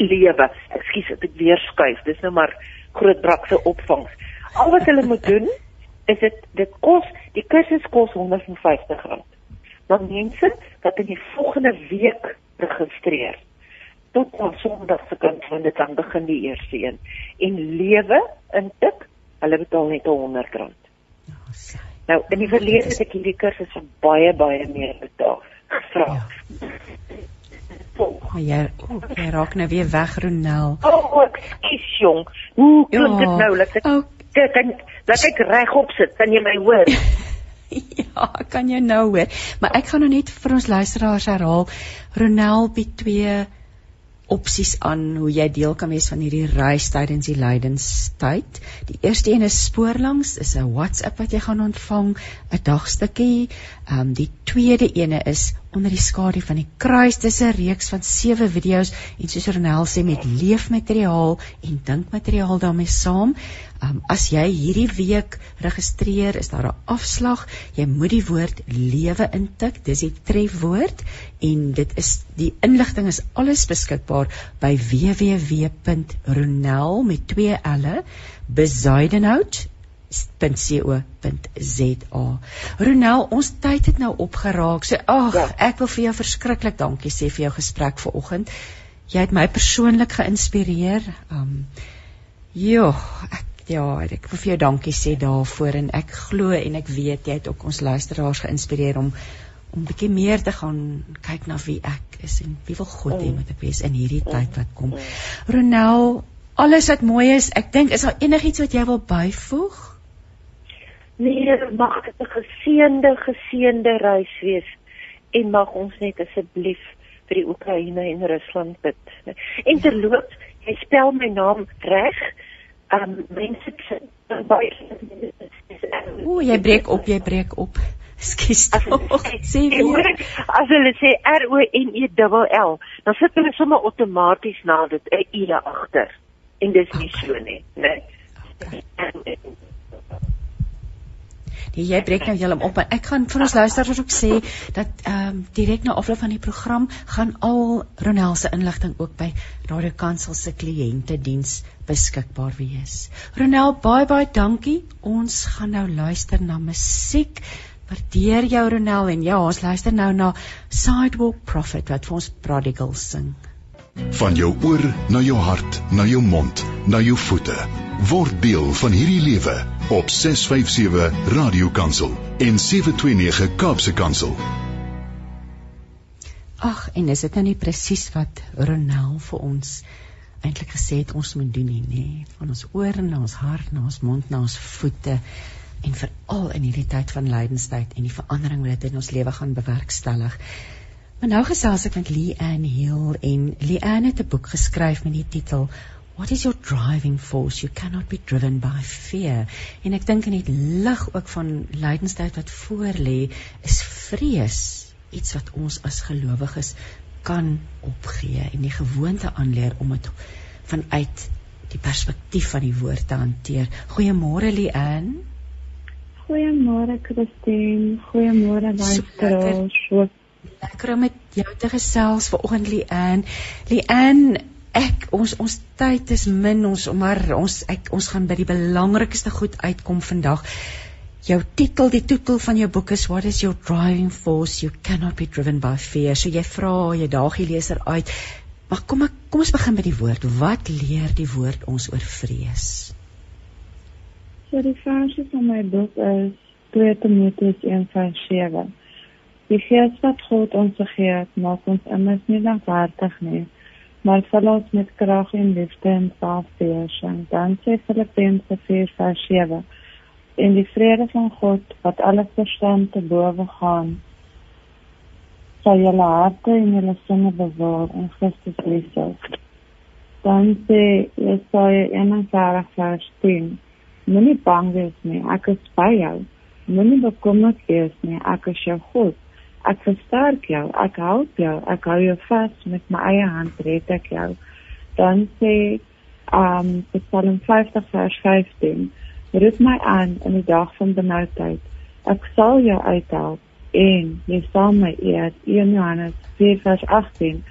Lewe. Ekskuus, ek weer skuif. Dis nou maar groot brakse opvangs. Al wat hulle moet doen is dit dit kos die kursus kos R150. Dan mense wat in die volgende week registreer tot op Sondag se kant van dit dan begin die eerste een en lewe in tik hulle betaal net R100. Nou in die verlede het ek hierdie kursus vir baie baie meer betaal gevra. Ja. Oh, jy, oh, jy raak nou weer weg Ronel. O, oh, ek is jong. Hoe klink dit ja. nou? Laat ek oh. kan laat ek regop sit. Kan jy my hoor? ja, kan jy nou hoor. Maar ek gaan nou net vir ons luisteraars herhaal. Ronel by 2 opsies aan hoe jy deel kan wees van hierdie reis tydens die lydenstyd. Die eerste een is spoorlangs, is 'n WhatsApp wat jy gaan ontvang, 'n dagstukkie. Ehm um, die tweede ene is onder die skadu van die kruis. Dis 'n reeks van 7 video's en soos Ronel sê met leefmateriaal en dinkmateriaal daarmee saam. Um, as jy hierdie week registreer, is daar 'n afslag. Jy moet die woord lewe intik. Dis die trefwoord en dit is die inligting is alles beskikbaar by www.ronel met 2 L'e bezuidenhout.co.za. Ronel, ons tyd het nou opgeraak. So ag, ja. ek wil vir jou verskriklik dankie sê vir jou gesprek vanoggend. Jy het my persoonlik geïnspireer. Um Ja, ek Ja, ek wil vir jou dankie sê daarvoor en ek glo en ek weet jy het ook ons luisteraars geïnspireer om om bietjie meer te gaan kyk na wie ek is en wie wil God hê oh. moet ek wees in hierdie tyd wat kom. Ronel, alles wat mooi is, ek dink is daar enigiets wat jy wil byvoeg? Nee, mag dit 'n geseënde geseënde reis wees en mag ons net asseblief vir die Oekraïne en Rusland bid. En terloops, jy spel my naam reg um mense baie O, jy breek op, jy breek op. Skus tog. Sê weer. As hulle sê R O N E L L, dan sit hulle sommer outomaties na dit 'n E agter. En dis nie okay. so nie, né? Okay. Nee, jy breek nou heeltemal op, maar ek gaan vir ons luisteraars ook sê dat ehm um, direk na afloop van die program gaan al Ronel se inligting ook by Radio Kansel se kliënte diens beskikbaar wees. Ronel, baie baie dankie. Ons gaan nou luister na musiek. Waardeer jou Ronel en ja, ons luister nou na Sidewalk Prophet wat vir ons Prodigal sing. Van jou oor na jou hart, na jou mond, na jou voete. Word deel van hierdie lewe op 657 Radio Kansel en 729 Kaapse Kansel. Ag, en is dit nou nie presies wat Ronel vir ons eintlik gesê het ons moet doen nie, nê? Van ons ore na ons hart, na ons mond, na ons voete en veral in hierdie tyd van lydenstyd en die verandering wat dit in ons lewe gaan bewerkstellig. Maar nou gesels ek met Lee Ann Hill en Lee Ann het 'n boek geskryf met die titel What is your driving force? You cannot be driven by fear. En ek dink in die lig ook van lydenstyd wat voor lê, is vrees iets wat ons as gelowiges kan opgee en die gewoonte aanleer om dit vanuit die perspektief van die woord te hanteer. Goeiemôre Lian. Goeiemôre Christine. Goeiemôre luisteraars. So lekker om met jou te gesels vanoggend Lian. Lian, ek ons ons tyd is min ons maar ons ek ons gaan by die belangrikste goed uitkom vandag jou titel, die titel van jou boek is What is your driving force? You cannot be driven by fear. So jy vra, jy daag die leser uit. Maar kom ek kom ons begin met die woord. Wat leer die woord ons oor vrees? So die verse van my boek is 2 Timoteus 1:7. Die Gees wat God ons gegee het, maak ons immers nie lafhartig nie, maar sal ons met krag en liefde en selfbeheersing en dan sê Filippense 4:7 en die vrede van God wat alle verstand te bowe gaan sal julle harte en julle sinne bewaar in Christus Jesus. Dan sê Jesaja 41 vers 10 Moenie bang wees nie, ek is by jou. Moenie bekommerd wees nie, ek is jou God. Ek versterk jou, ek help jou, ek hou jou vas met my eie hand red ek jou. Dan sê um Psalm 50 vers 15 Roep my aan in die dag van benoudheid. Ek sal jou uithelp en jy sal my eer. 1 Johannes 4:18.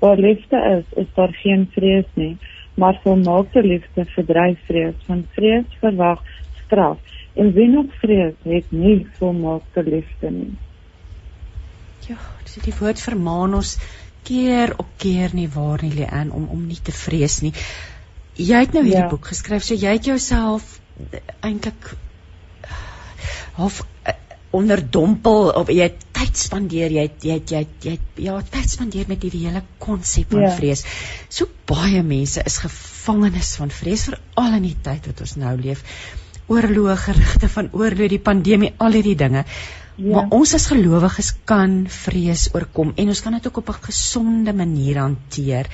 Waar liefde is, is daar geen vrees nie, maar volmaakte liefde verdryf vrees. Van vrees verwag straf. En wie nog vrees, het nie volmaakte liefde nie. Ja, dis die woord vermaan ons keer op keer nie waar nie lê aan om om nie te vrees nie. Jy het nou hierdie ja. boek geskryf, so jy het jouself eintlik half uh, onderdompel of jy tyd spandeer jy jy jy jy ja tyd spandeer met hierdie hele konsep van ja. vrees. So baie mense is gevangenes van vrees veral in die tyd wat ons nou leef. Oorloë gerigte van oorlog die pandemie al hierdie dinge. Ja. Maar ons as gelowiges kan vrees oorkom en ons kan dit ook op 'n gesonde manier hanteer.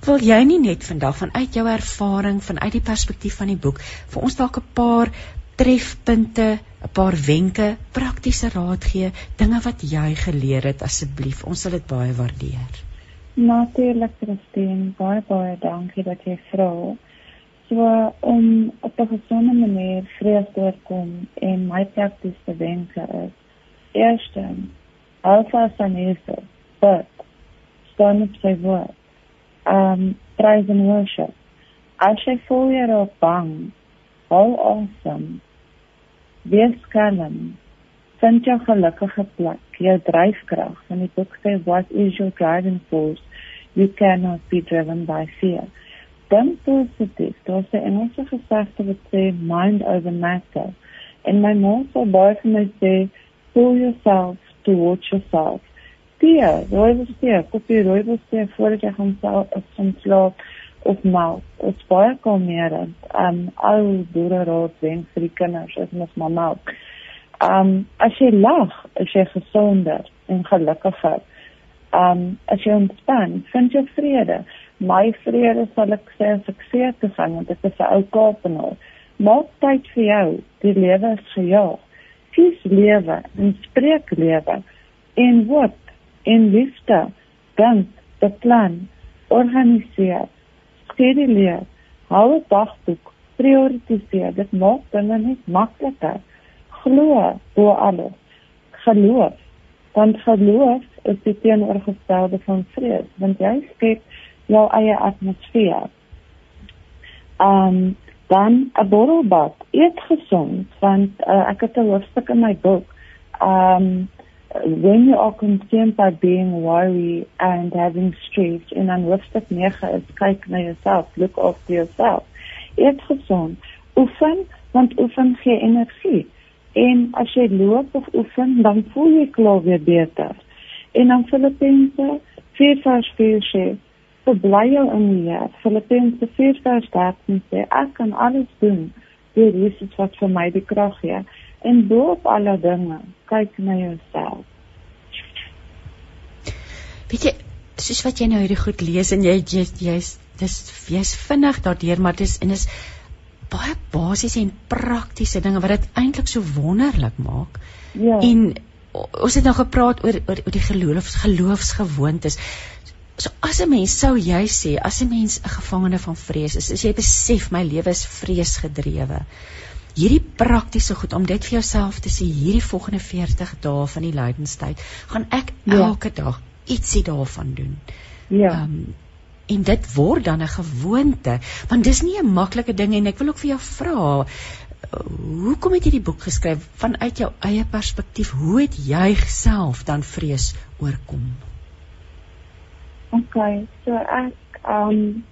Wil jy nie net vandag vanuit jou ervaring, vanuit die perspektief van die boek, vir ons dalk 'n paar trefpunte, 'n paar wenke, praktiese raad gee, dinge wat jy geleer het asseblief. Ons sal dit baie waardeer. Natuurlik, Christine, baie baie dankie dat jy vra. So om op 'n gesonde manier vrees te oorkom en my praktiese wenke is: Eerstens, alfa sanese, but staan op sy woord um praise and worship. As jy voel jy raak bang, hou asem. Wees kalm. Vind jou gelukkige plek, jou dryfkrag. In die boek sê what is your driving force? You cannot be driven by fear. Dan positief. Daar's 'n Engelse gesegde wat sê mind over matter. En my ma sê baie vir my sê pull yourself towards yourself tee, rooibos tee, koppie rooibos tee voordat jy gaan gaan slaap of melk. Dit is baie kalmerend. Um al boere raad wen vir die kinders as mens maar melk. Um as jy lag, is jy gesonder en gelukkiger. Um as jy ontspan, vind jy vrede. My vrede sal ek sê as ek sê te gaan want dit is 'n ou Kaapenaar. Maak tyd vir jou. Die lewe is gejaag. Kies lewe en spreek lewe en word en liefde, dink, beplan, organiseer, skeduleer, hou 'n dagboek, prioritiseer. Dit maak dinge net makliker. Glo bo alles. Geloof. Want geloof is die teenoorgestelde van vrees, want jy skep jou eie atmosfeer. Um dan 'n borrelbad, eet gesond want uh, ek het 'n hoofstuk in my boek. Um when you are concerned by being worried and having stress en dan hoofstuk 9 is kyk na jouself, look after yourself. Eet gesond, oefen want oefen gee energie. En as jy loop of oefen, dan voel jy klaar weer beter. En dan Filippense 4 vers 4 sê: "Verbly jou in die Here." Filippense 4 vers 13 sê: "Ek kan alles doen deur Jesus wat vir my die krag gee." En bo op alle dinge, kyk na jouself. Weet jy, soos wat jy nou hierdie goed lees en jy jy's jy's dis jy's vinnig daardeur, maar dis en is baie basiese en praktiese dinge wat dit eintlik so wonderlik maak. Ja. En ons het nou gepraat oor oor, oor die geloofs geloofsgewoontes. So as 'n mens sou jy sê as 'n mens 'n gevangene van vrees is, as jy besef my lewe is vreesgedrewe. Hierdie praktiese goed om dit vir jouself te sê hierdie volgende 40 dae van die lydenstyd, gaan ek ja. elke dag ietsie daarvan doen. Ja. Um, en dit word dan 'n gewoonte want dis nie 'n maklike ding en ek wil ook vir jou vra hoekom het jy die boek geskryf vanuit jou eie perspektief hoe het jy self dan vrees oorkom OK so ek um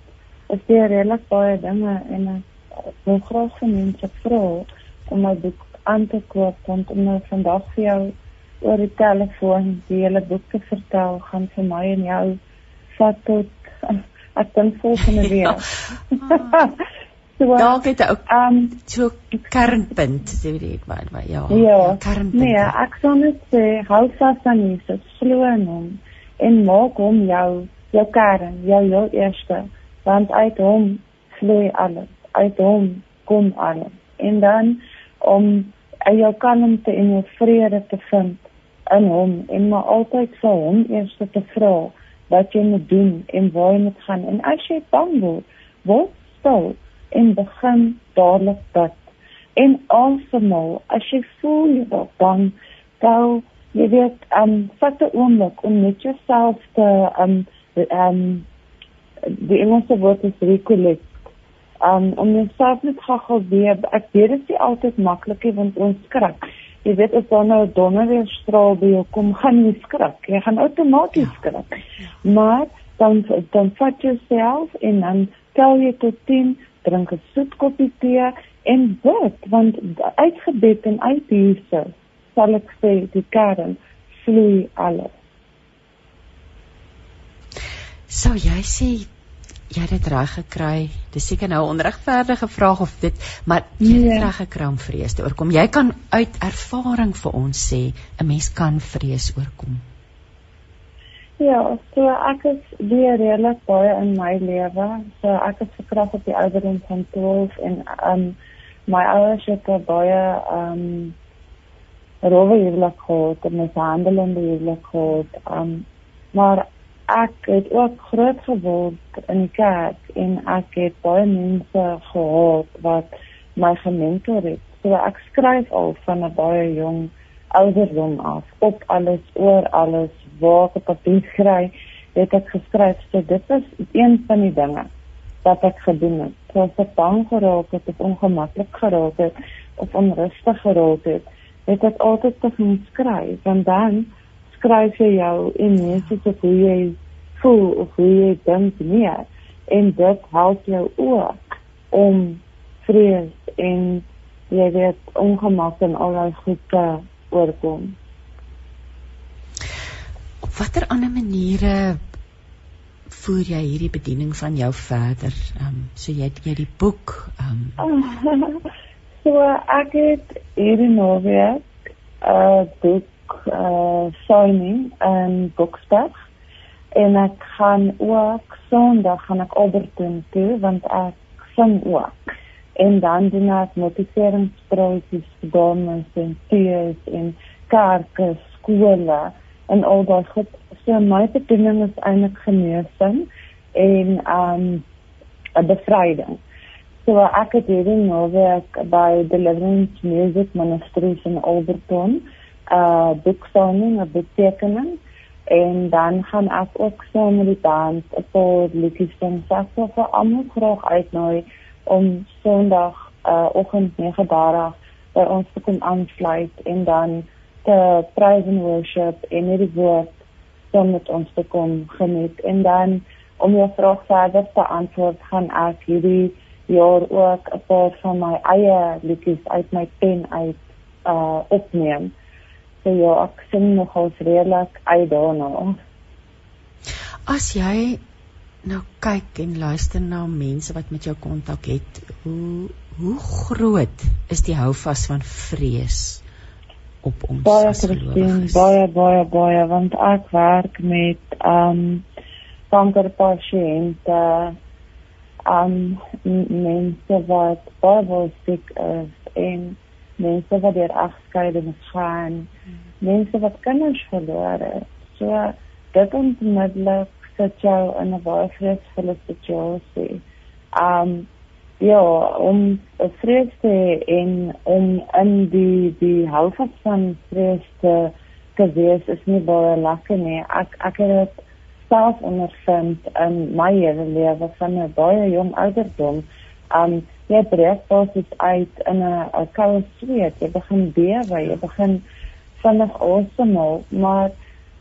is daar regtig baie dinge en ek wil graag vir mense vra om my boek aan te koop want om nou vandag vir jou oor die telefoon die hele boek te vertel gaan vir my en jou vat tot ek dink volgende week. so dalk het ook ehm um, so kernpunt, sê ek maar, maar ja. Ja, kernpunt. Nee, ek sou net sê hou vas aan Jesus, glo in hom en maak hom jou jou kern, jou jou eerste, want uit hom vloei alles, uit hom kom alles. En dan om en jou kalmte en jou vrede te vind in hom en maar altyd vir hom eers te vra wat jy moet doen en waar jy moet gaan. En as jy bang word, word stil en begin dadelik bid. En asemhaal. As jy voel jy word bang, dan jy weet, um vat 'n oomblik om net jouself te um um die Engelse woord is recollect. Um om jouself net gou weer ek weet dit is nie altyd maklik nie want ons skrik jy weet as dan nou 'n donderweerstraal by jou kom, gaan jy skrik. Jy gaan outomaties ja. skrik. Ja. Maar dan dan vat jy self en dan tel jy tot 10, drink 'n soet koppie tee en bid want uitgebed en uit Jesus sal ek sê die kern vloei alles. Sou jy sê jy dit reg gekry. Dis seker nou 'n onregverdige vraag of dit, maar jy het nee. reg gekry om vrees te oorkom. Jy kan uit ervaring vir ons sê 'n mens kan vrees oorkom. Ja, so ek is weer redelik baie in my lewe. So ek het verkrag op die ouderdom van 12 en um my ouers het baie um rowe huwelik gehad, met handelende huwelik gehad. Um maar ek het ook groot geword in die kerk en ek het baie mense gehad wat my gementor het. So ek skryf al van 'n baie jong ouderdom af op alles oor alles waar ek papier skryf, het ek geskryf. So dit is een van die dinge wat ek gedoen het. So as ek bang geraak het of ongemaklik geraak het of onrustig geraak het, het ek altyd te skryf want dan skryf jy jou emosie op hoe jy voel of hoe jy dink neer en dit help jou ook om vrees en jy weet ongemak en al daai goed te oorkom. Op watter ander maniere voer jy hierdie bediening van jou verder? Ehm um, so jy het jy die boek ehm um... so ek het hierdie naweek 'n uh, boek uh signing in Boekstad en ek gaan ook Sondag gaan ek Alberton toe want ek sing ook en dan doen ek motiveringsproses vir dames en tiers en kerke, skole en al daai goed. So my bediening is eintlik genesing en um 'n bevryding. So ek het hierdie naweek by Deliverance Music Ministries in Alberton uh boeksigning, 'n betekening en dan gaan ek ook saam met die band 'n paar liedjies sing. Ek wil vir almal graag uitnooi om Sondag uh oggend 9:30 by ons te kom aansluit en dan te praise and worship en die woord saam met ons te kom geniet. En dan om jou vraag verder te antwoord gaan ek hierdie jaar ook 'n paar van my eie liedjies uit my pen uit uh opneem So ja, ek sien nogals redelik uit daarna. As jy nou kyk en luister na mense wat met jou kontak het, hoe hoe groot is die houvas van vrees op ons baie Christine, baie baie baie want ek werk met um kankerpasiënte um mense wat baie siek is en mense wat deur egskeidings gaan mense wat kinders verloor het so dit onmiddellik sit jou in 'n baie vreesvolle situasie. Um ja, om vrees te en om in die die houvas van vrees te te wees is nie baie lekker nie. Ek ek het dit self ondervind in my lewe van 'n baie jong ouderdom. Um jy breek basies uit in 'n koue sweet. Jy begin bewe, jy begin vinnig asemhaal, maar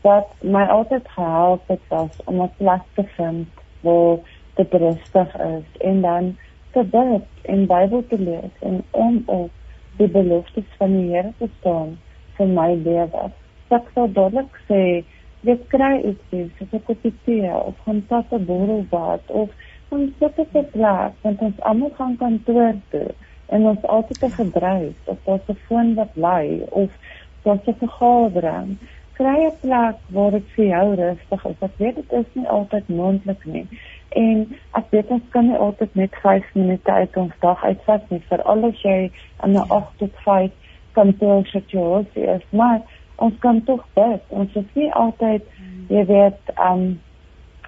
wat my altyd gehelp het was om 'n plek te vind waar dit rustig is en dan te bid en Bybel te lees en om op die beloftes van die Here te staan vir my lewe. Ek sou dadelik sê jy kry iets soos 'n koppie tee of gaan tot 'n borrelbad of om sit op 'n plek want ons almal gaan kantoor toe en ons altyd te gedryf of daar's 'n foon wat lui of daar's 'n vergadering kry 'n plek waar dit vir jou rustig is. Ek weet dit is nie altyd moontlik nie. En ek weet ons kan nie altyd net 5 minute uit ons dag uitvat nie vir al die jy in 'n 8 tot 5 kantoor situasie is. Maar ons kan tog bid. Ons is nie altyd jy weet um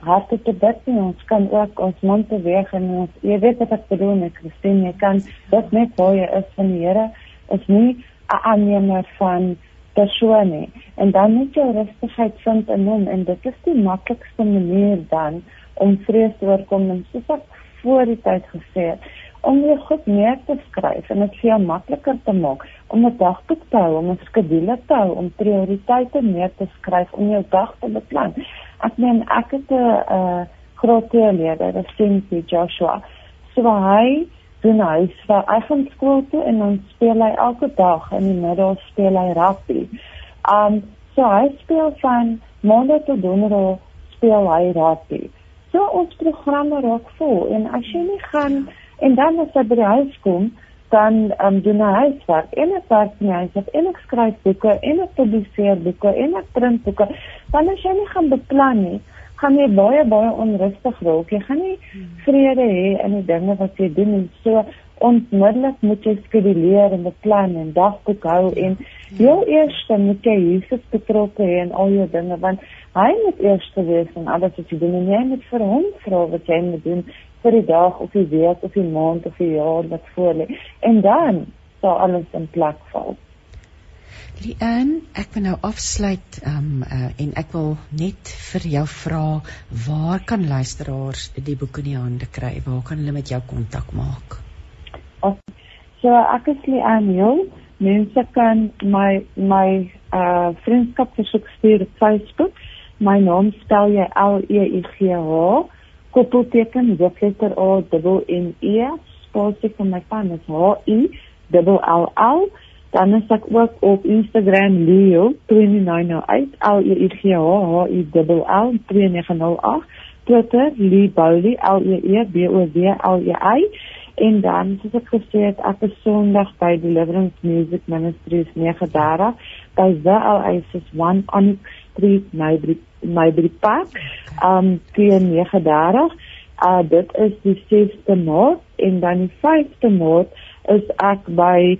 harte te bid nie. Ons kan ook ons mond beweeg en ons jy weet wat ek bedoel met Christine. Jy kan dit net waar jy is van die Here is nie 'n aannemer van persoon nie en dan moet jy rustigheid vind in hom en dit is die maklikste manier dan om vrees te oorkom en soos ek voor die tyd gesê het om jou goed neer te skryf en dit vir jou makliker te maak om 'n dagboek te hou, om 'n skedule te hou, om prioriteite neer te skryf om jou dag te beplan. Ek meen ek het 'n uh, groot leerder, dit sien jy Joshua. So hy doen hy sy eigen skool toe en dan speel hy elke dag in die middag speel hy rugby. Um so hy speel van maandag tot donderdag speel hy rugby. So ons programme raak vol en as jy nie gaan en dan as jy by die huis kom dan um, doen hy huiswerk en ek werk nie hy sê en ek skryf boeke en ek publiseer boeke en ek print boeke. Dan as jy nie gaan beplan nie gaan jy baie baie onrustig raak. Jy gaan nie vrede hê in die dinge wat jy doen en so onmiddellik moet jy skeduleer en beplan en dagboek hou en heel eers moet jy Jesus betrokke hê in al jou dinge want hy moet eers wees in alles wat jy doen en jy moet vir hom vra wat jy moet doen vir die dag of die week of die maand of die jaar wat voor lê en dan sal alles in plek val. Lian, ek wil nou afsluit um, uh, en ek wil net vir jou vra waar kan luisteraars die boek in die hande kry? Waar kan hulle met jou kontak maak? So ek is Lian Hill. Mense kan my my uh vriendskap versoek stuur op Facebook. My naam spel jy L E I G H koppelteken hoofletter O dubbel N E spasie van my pa is H I dubbel L L. Dan is ek ook op Instagram Leo 2908 L E I G H H I L L 2908 Twitter Lee Bowley L E E B O W L E I. En dan soos ek gesê het ek is Sondag by Deliverance Music Ministries 39 by The Oasis 1 Onyx Street Maybury Park um 39 uh dit is die 6de Maart en dan die 5de Maart is ek by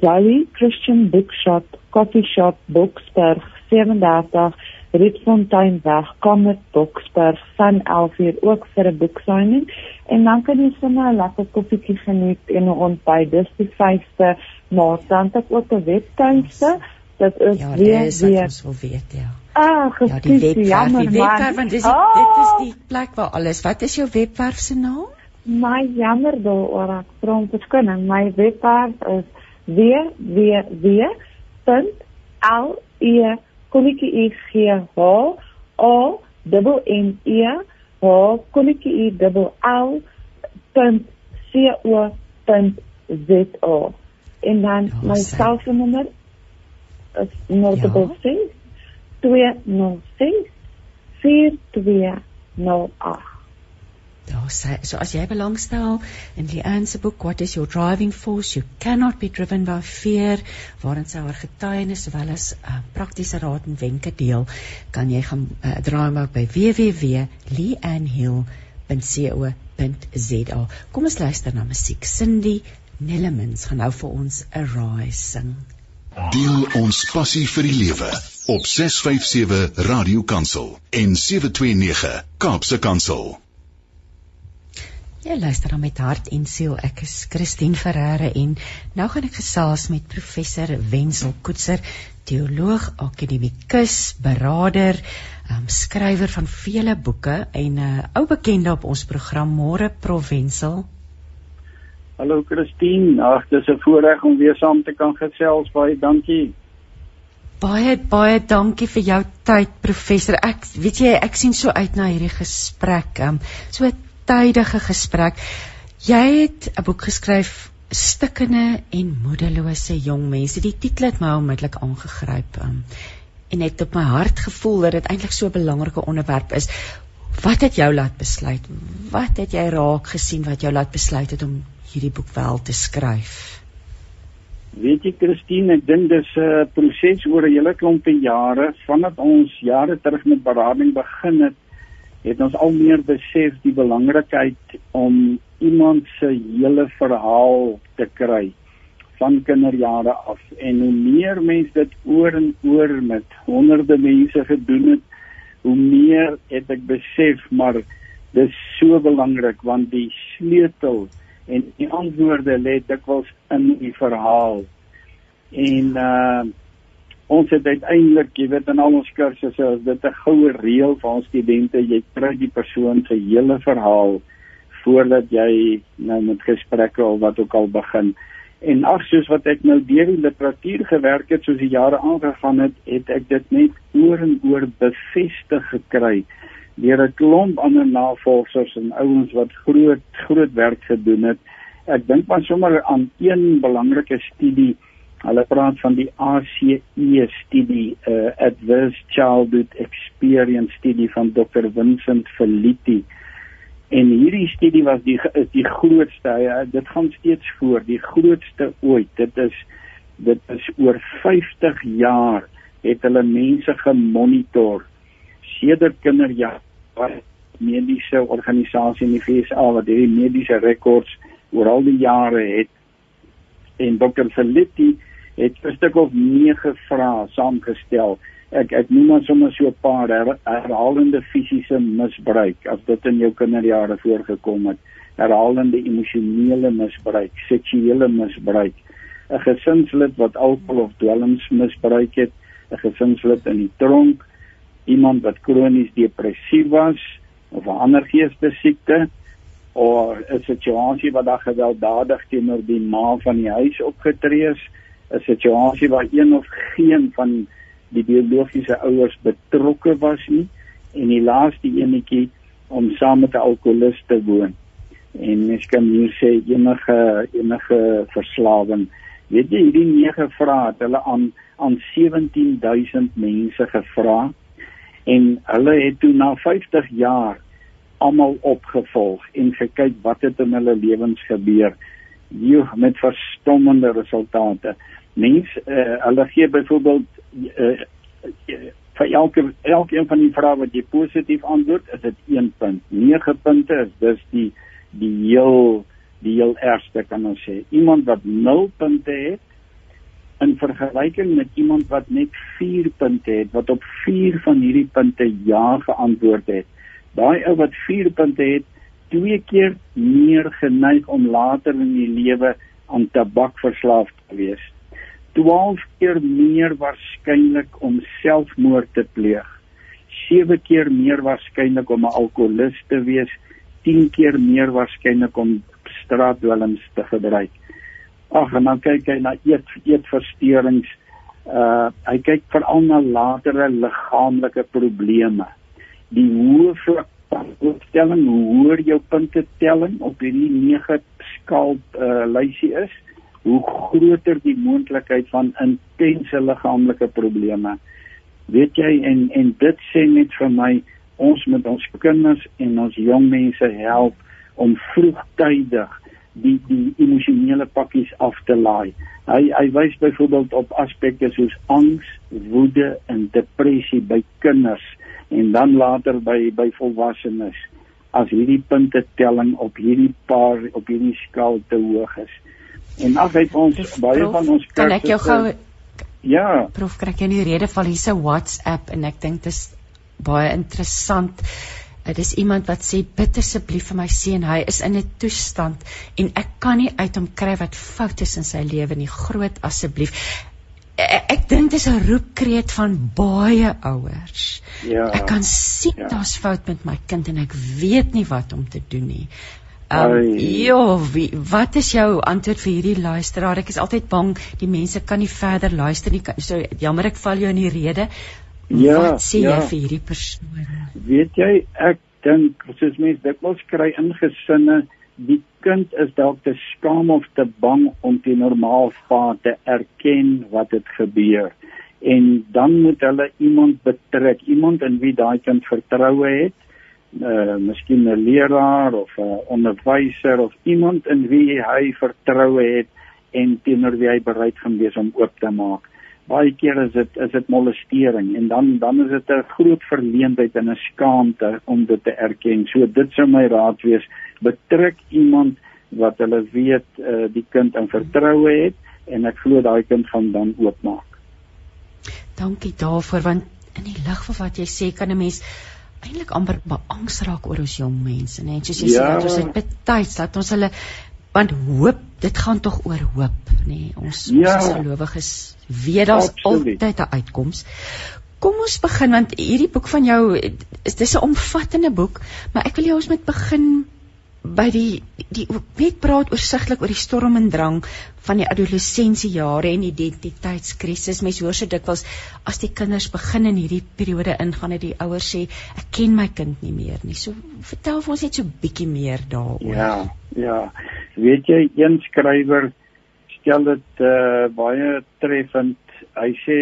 Zoe Christian Bookshop, Coffee Shop, Boksburg 37, Rietfontein weg, Kamer Boksburg van 11:00 ook vir 'n boeksigning en dan kan jy sommer 'n lekker koffietjie geniet en 'n ontbyt. Dis die 5ste Maart. Dan het ek ook 'n webtuiste. Dit is ja, weer weer ons wil weet ja. Ag, ja, die webwerf, die webwerf want dis oh! dit is die plek waar alles. Wat is jou webwerf se naam? My jammer daaroor ek vra om te skoon. My webwerf is www.le kolletjie e en dan ja, my selfoonnommer is 066 ja. 206 4208. Daar sê so as jy belangstel in die aanse boek What is your driving force? You cannot be driven by fear waarin sy haar getuienis sowel as uh, praktiese raad en wenke deel, kan jy gaan uh, draai maar by www.leanhill.co.za. Kom ons luister na musiek. Cindy Nellemans gaan nou vir ons 'n rise sing. Deel ons passie vir die lewe op 657 Radio Kansel en 729 Kaapse Kansel. Jy luister dan met hart en siel. Ek is Christine Ferreira en nou gaan ek gesels met professor Wenzel Koetser, teoloog, akademikus, beraader, um, skrywer van vele boeke en 'n uh, ou bekende op ons program Môre Prof Wenzel. Hallo Christine, ag dis 'n voorreg om weer saam te kan gesels. Baie dankie. Baie baie dankie vir jou tyd professor. Ek weet jy ek sien so uit na hierdie gesprek. Um, so tydige gesprek. Jy het 'n boek geskryf Stikkende en moedelose jong mense. Die titel het my onmiddellik aangegryp. Um, en het op my hart gevoel dat dit eintlik so 'n belangrike onderwerp is. Wat het jou laat besluit? Wat het jy raak gesien wat jou laat besluit het om hierdie boek wel te skryf? Weet jy Christine, ek dink dis 'n uh, proses oor 'n hele klompie jare. Vandat ons jare terug met berading begin het het ons al meer besef die belangrikheid om iemand se hele verhaal te kry van kinderjare af. En hoe meer mense dit oor en oor met honderde mense gedoen het hoe meer het ek besef maar dis so belangrik want die sleutel en die antwoorde lê dikwels in die verhaal. En uh ons het uiteindelik, jy weet in al ons kursusse, is dit 'n goue reël vir ons studente, jy kry die persoon se hele verhaal voordat jy nou met gesprekke of wat ook al begin. En ag soos wat ek nou deur die literatuur gewerk het soos die jare aangegaan het, het ek dit net oor en oor bevestig gekry deur 'n klomp ander navorsers en ouens wat groot groot werk gedoen het. Ek dink maar sommer aan een belangrike studie Hulle praat van die ACE studie, uh, Adverse Childhood Experience studie van Dr. Vincent Felitti. En hierdie studie was die is die grootste. Ja, dit gaan steeds voor, die grootste ooit. Dit is dit is oor 50 jaar het hulle mense gemonitor sedert kinderjare mediese organisasie in die VSA wat hierdie mediese rekords oor al die jare het en Dr. Felitti het 'n stuk of 9 vrae saamgestel. Ek ek noem maar sommer so 'n paar her, herhalende fisiese misbruik as dit in jou kinderjare voorgekom het. Herhalende emosionele misbruik, seksuele misbruik, 'n gesinslid wat alkohol of dwelms misbruik het, 'n gesinslid in die tronk, iemand wat kronies depressief was of 'n ander geestesiekte of 'n situasie waar daar gewelddadig teenoor die ma van die huis opgetree is 'n situasie waar een of geen van die biologiese ouers betrokke was nie en die laaste enetjie om saam met 'n alkoholist te woon. En mens kan hier sê enige enige verslawing. Weet jy hierdie nege vrae het hulle aan aan 17000 mense gevra en hulle het toe na 50 jaar almal opgevolg en gekyk wat het in hulle lewens gebeur. Hier met verstommende resultate. Mens uh, hulle gee byvoorbeeld uh, vir elke elkeen van die vrae wat jy positief antwoord is dit 1 punt. 9 punte is dis die die heel die heel ergste kan ons sê. Iemand wat 0 punte het in vergelyking met iemand wat net 4 punte het wat op 4 van hierdie punte ja geantwoord het daai ou wat 4 punte het twee keer meer geneig om later in die lewe aan tabak verslaaf te wees 12 keer meer waarskynlik om selfmoord te pleeg. 7 keer meer waarskynlik om 'n alkoholist te wees, 10 keer meer waarskynlik om straatdwelms te gebruik. Ag, en dan kyk hy na eet eetversteurings. Uh hy kyk veral na latere liggaamlike probleme. Die hoë vlak van opstelling, hoe jou punte telling op hierdie 9 skaal uh lysie is, hoe groter die moontlikheid van intense liggaamlike probleme. Weet jy en en dit sê net vir my ons moet ons kinders en ons jong mense help om vroegtydig die die emosionele pakkies af te laai. Hy hy wys byvoorbeeld op aspekte soos angs, woede en depressie by kinders en dan later by by volwassenes as hierdie punte telling op hierdie paar op hierdie skaal te hoog is. En ag hy ons Dus, baie prof, van ons kan ek jou gou Ja, prof kry ek in die rede val hierse WhatsApp en ek dink dis baie interessant. Dit is iemand wat sê bid asseblief vir my seun. Hy is in 'n toestand en ek kan nie uit hom kry wat fout is in sy lewe nie. Groot asseblief. Ek, ek dink dis 'n roepkreet van baie ouers. ja. Ek kan sien Ja. daar's fout met my kind en ek weet nie wat om te doen nie. Um, ja, wat is jou antwoord vir hierdie luisteraar? Ek is altyd bang die mense kan nie verder luister nie. So jammer ek val jou in die rede. Ja, wat sê ja. jy vir hierdie persoon? Weet jy, ek dink soos mense dikwels kry in gesinne, die kind is dalk te skaam of te bang om die normaal pa te erken wat het gebeur. En dan moet hulle iemand betrek, iemand in wie daai kind vertroue het, uh miskien 'n leraar of 'n onderwyser of iemand in wie hy vertroue het en teenoor wie hy bereid gaan wees om oop te maak baie keer is dit is dit molestering en dan dan is dit 'n groot verleentheid en 'n skaamte om dit te erken. So dit sou my raad wees, betrek iemand wat hulle weet uh, die kind in vertroue het en ek glo daai kind gaan dan oopmaak. Dankie daarvoor want in die lig van wat jy sê kan 'n mens eintlik amper beangs raak oor ons jong mense, né? En soos jy Ja. sê dat ons dit betyds dat ons hulle want hoop, dit gaan tog oor hoop, nê? Ons Ja. ons as gelowiges weet daar's altyd 'n uitkoms. Kom ons begin want hierdie boek van jou is dis 'n omvattende boek, maar ek wil jy ons met begin by die die net praat oorsigtelik oor die storm en drang van die adolessensiejare en identiteitskrisis. Mense hoor so dikwels as die kinders begin in hierdie periode ingaan het die ouers sê ek ken my kind nie meer nie. So vertel vir ons net so bietjie meer daaroor. Ja, ja. Weet jy, een skrywer stel dit uh, baie treffend. Hy sê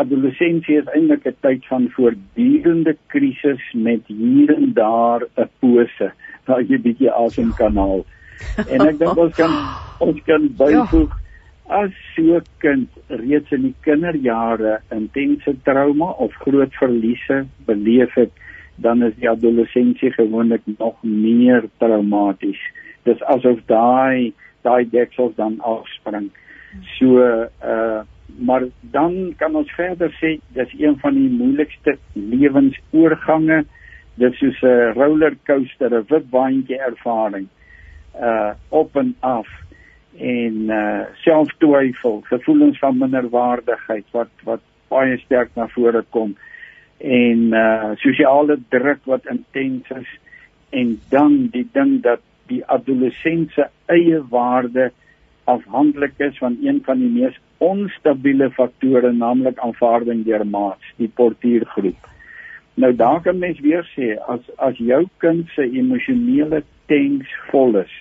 adolessensie is eintlik 'n tyd van voortdurende krisis met hier en daar 'n pose waar jy bietjie asem kan haal. En ek dink ons kan ons kan byvoeg as so 'n kind reeds in die kinderjare intense trauma of groot verliese beleef het, dan is die adolessensie gewoonlik nog meer traumaties. Dis asof daai daai deksels dan afspring. So uh maar dan kan ons verder sê dis een van die moeilikste lewensoorgange. Dis soos 'n rollercoaster, 'n wipwaandjie ervaring. Uh op en af en uh selftwyfel, gevoelens van minderwaardigheid wat wat baie sterk na vore kom en uh sosiale druk wat intens is en dan die ding dat die adolescent se eie waarde afhanklik is van een van die mees onstabiele faktore naamlik aanvaarding deur maats, die portuïergroep. Nou daar kan mens weer sê as as jou kind se emosionele tanks vol is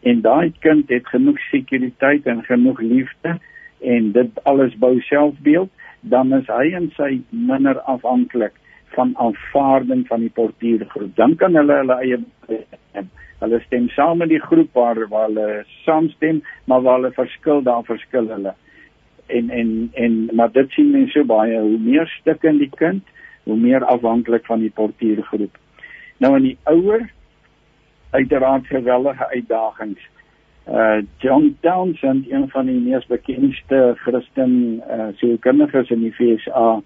en daai kind het genoeg sekuriteit en genoeg liefde en dit alles bou selfbeeld, dan is hy en sy minder afhanklik van aanvaarding van die portuïergroep. Dan kan hulle hulle eie. Hulle stem saam met die groep waar waar hulle saamstem, maar waar hulle verskil, daar verskil hulle. En en en maar dit sien mense so baie hoe meer stukke in die kind, hoe meer afhanklik van die portuïergroep. Nou in die ouer uiteraard geweldige uitdagings. Uh John Townsend, een van die mees bekendste Christen uh sielkundiges in die VSA,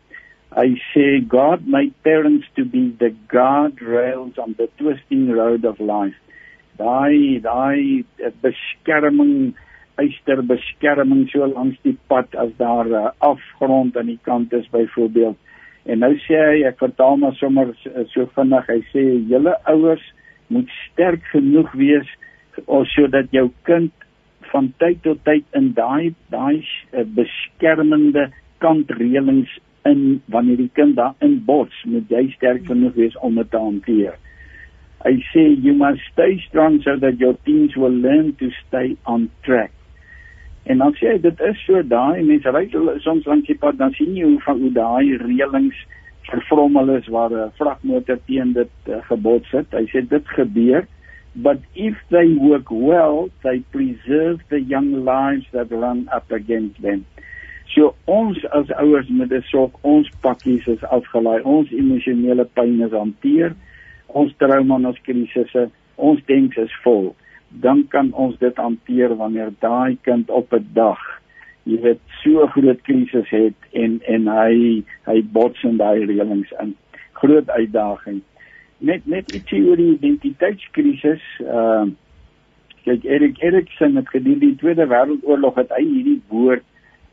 hy sê God made parents to be the guardrails on the twisting road of life. Daai daai uh, beskerming eister beskerming so langs die pad as daar uh, afgrond aan die kant is byvoorbeeld. En nou sê hy ek vertaal maar sommer so, so vinnig. Hy sê julle ouers moet sterk genoeg wees sodat jou kind van tyd tot tyd in daai daai uh, beskermende kantreëlings in wanneer die kind daarin bots, moet jy sterk genoeg wees om dit te hanteer. Hy sê you must stay strong so that your teens will learn to stay on track. En dan sê hy dit is so daai mense ry soms langs die pad dan sien jy hoe van hoe daai reëlings vervrommel is waar 'n vragmotor teen dit uh, gebots het. Hy sê dit gebeur but if they work well they preserve the young lives that run up against them. So ons as ouers moet dit sorg ons pakkies is afgelaai, ons emosionele pyn is hanteer, ons trauma en ons krisisse, ons denks is vol. Dan kan ons dit hanteer wanneer daai kind op 'n dag jy weet so groot krisis het en en hy hy bots in daai reëlings in. Groot uitdaging. Net net ietsie oor die identiteitskrisis. Uh, kyk Erik Erikson het gedien die Tweede Wêreldoorlog het hy hierdie woord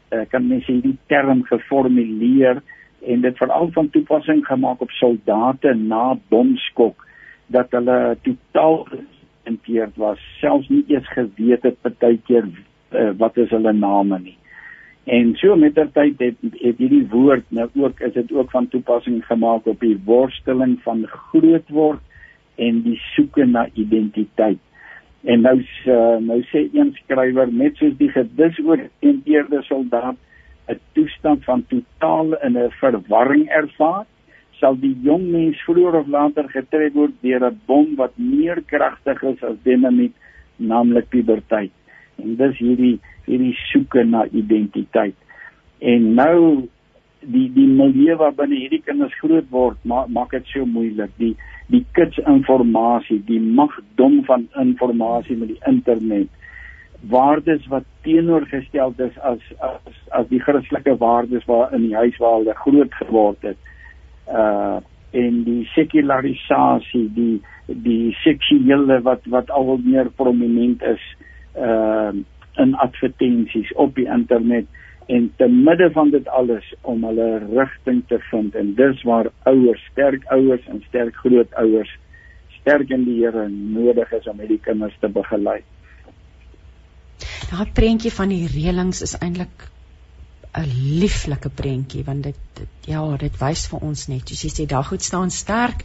uh, kan mens sê die term geformuleer en dit veral van toepassing gemaak op soldate na bomskok dat hulle totaal geïnteresseerd was selfs nie eens geweet het partykeer uh, wat is hulle name nie. En so mettertyd het het hierdie woord nou ook is dit ook van toepassing gemaak op die worsteling van groot word en die soeke na identiteit. En nou uh, nou sê een skrywer net soos die gedisoriënteerde soldaat 'n toestand van totale in 'n verwarring ervaar, sal die jong mens vroeër of later getref word deur 'n bom wat meer kragtig is as dinamiet, naamlik puberteit. En dis hierdie hierdie soeke na identiteit. En nou die die milieu waar binne hierdie kinders groot word, maak maak dit so moeilik. Die die kits inligting, die magdom van inligting met die internet. Waardes wat teenoorgestel is as as as die Christelike waardes waar in die huis waar hulle groot geword het. Uh en die sekularisasie, die die seksuele wat wat al meer prominent is uh in advertensies op die internet en te midde van dit alles om hulle rigting te vind en dis waar ouers, sterk ouers en sterk grootouers sterk in die Here nodig is om hierdie kinders te begelei. Daai prentjie van die reëlings is eintlik 'n lieflike prentjie want dit, dit ja, dit wys vir ons net soos jy sê daar goed staan sterk.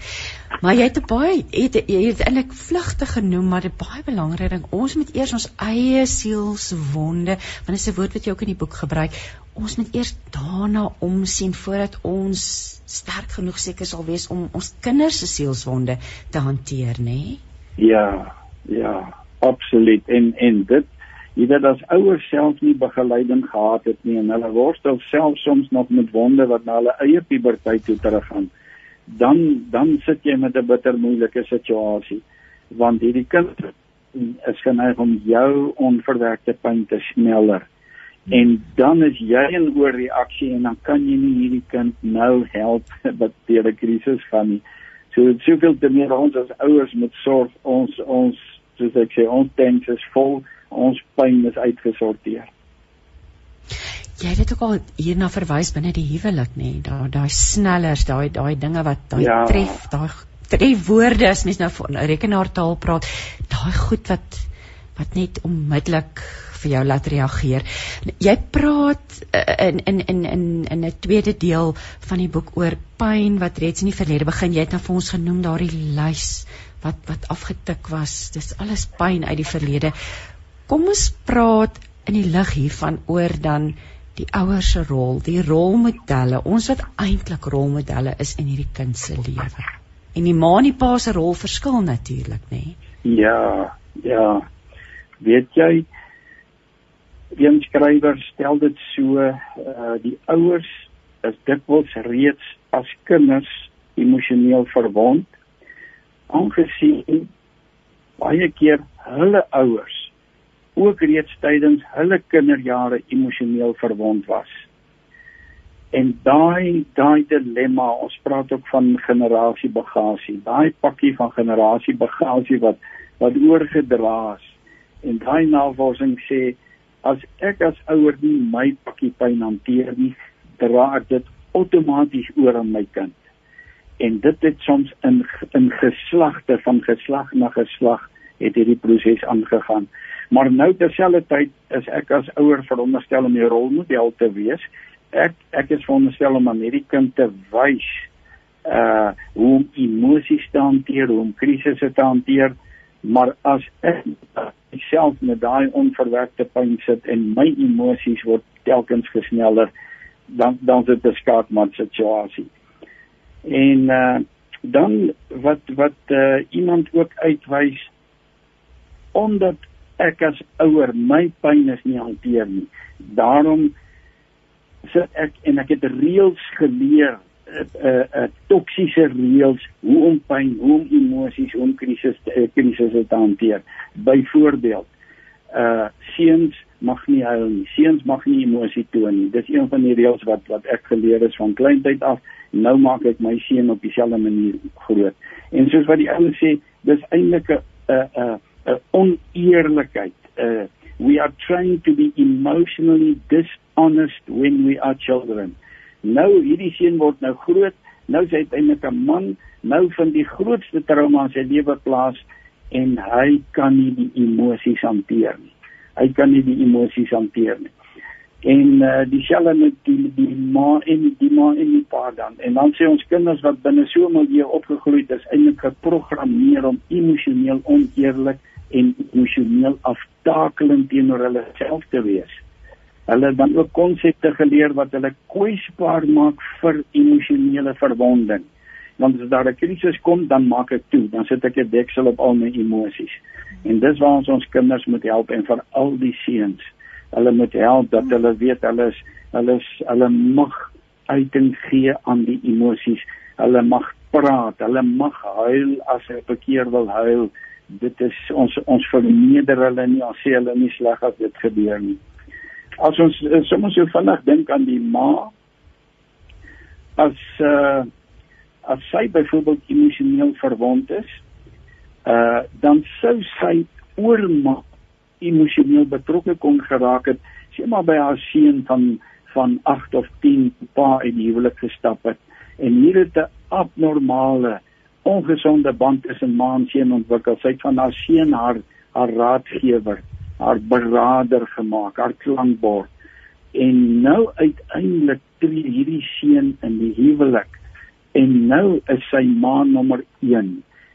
Maar jy het 'n baie het jy het eintlik vlugtig genoem maar dit baie belangrik ding. Ons moet eers ons eie sielswonde, want dit is 'n woord wat jy ook in die boek gebruik. Ons moet eers daarna omsien voordat ons sterk genoeg seker sal wees om ons kinders se sielswonde te hanteer, nê? Nee? Ja, ja, absoluut. En en dit jy weet as ouers self nie begeleiding gehad het nie en hulle worstel self soms nog met wonde wat na hulle eie puberteit toe teruggaan dan dan sit jy met 'n bitter moeilike situasie want hierdie kind is geneig om jou onverwerkte pyn te sneller en dan is jy in oorreaksie en dan kan jy nie hierdie kind nou help wat deur 'n krisis gaan nie. So soveel te meer ons as ouers moet sorg ons ons soos ek sê ons tanks is vol ons pyn is uitgesorteer. Jy het dit ook al hierna verwys binne die huwelik nê, nee? daai daai snellers, daai daai dinge wat daai ja. tref, daai tref woorde as mens nou van rekenaartaal praat, daai goed wat wat net onmiddellik vir jou laat reageer. Jy praat eh, in in in in in 'n tweede deel van die boek oor pyn wat reeds in die verlede begin. Jy het nou vir ons genoem daardie lys wat wat afgetik was. Dis alles pyn uit die verlede. Kom ons praat in die lig hiervan oor dan die ouers se rol, die rolmodelle, ons wat eintlik rolmodelle is in hierdie kind se lewe. En die ma en die pa se rol verskil natuurlik, nê? Nee? Ja, ja. Weet jy, een skrywer stel dit so, uh die ouers is dikwels reeds as kinders emosioneel verwond aangesien baie keer hulle ouers ook reeds tydens hulle kinderjare emosioneel verwond was. En daai daai dilemma, ons praat ook van generasiebagasie, daai pakkie van generasiebagasie wat wat oorgedra is. En daai navorsing sê as ek as ouer nie my pakkie pyn hanteer nie, dra ek dit outomaties oor aan my kind. En dit het soms in in geslagte van geslag na geslag het hierdie proses aangegaan. Maar nou terselfdertyd is ek as ouer veronderstel om 'n rolmodel te wees. Ek ek is veronderstel om aan hierdie kind te wys uh hoe om emosies te hanteer, hoe om krisisse te hanteer maar as ek self met daai onverwerkte pyn sit en my emosies word telkens gesneller dan dan is dit 'n skaakmat situasie. En uh dan wat wat uh iemand ook uitwys omdat ek as ouer my pyn is nie hanteer nie. Daarom sit ek en ek het reëls geleer 'n uh, 'n uh, toksiese reëls hoe om pyn, hoe om emosies, hoe om krisis uh, krisisse te hanteer. Byvoorbeeld, uh seuns mag nie huil nie. Seuns mag nie emosie toon nie. Dis een van die reëls wat wat ek geleer het van kleintyd af. Nou maak ek my seun op dieselfde manier groot. En soos wat die ouens sê, dis eintlik 'n 'n 'n oneerlikheid. Uh we are trying to be emotionally dishonest when we are children. Nou hierdie seun word nou groot. Nou sy uiteindelik 'n man. Nou vind die grootste trauma in sy lewe plaas en hy kan nie die emosies hanteer nie. Hy kan nie die emosies hanteer nie. En uh, dieselfde met die die ma en die ma en die pa dan. En dan sê ons kinders wat binne so 'n milieu opgegroei het, is eintlik geprogrammeer om emosioneel oneerlik en emosioneel aftakelend teenoor hulle self te wees. Hulle het dan ook konsepte geleer wat hulle kwesbaar maak vir emosionele verwonding. Want as daar 'n krisis kom dan maak ek toe. Dan sit ek 'n deksel op al my emosies. En dis waar ons ons kinders moet help en vir al die seuns. Hulle moet help dat hulle weet hulle is hulle is hulle mag uiting gee aan die emosies. Hulle mag praat. Hulle mag huil as hulle 'n keer wil huil dit is ons ons verneder hulle nie ons sê hulle nie sleg as dit gebeur nie. As ons soms so vinnig dink aan die ma. As uh as sy byvoorbeeld emosioneel verwond is, uh dan sou sy oormaak emosioneel betrokke kon geraak het, sê maar by haar seun van van 8 of 10 pa in die huwelik gestap het. En hier het 'n abnormale ongesonde band tussen ma en seun ontwikkel. Sy het van haar seun haar haar raadgewer, haar beraader gemaak, haar klankbord. En nou uiteindelik tree hierdie seun in die huwelik en nou is sy ma nommer 1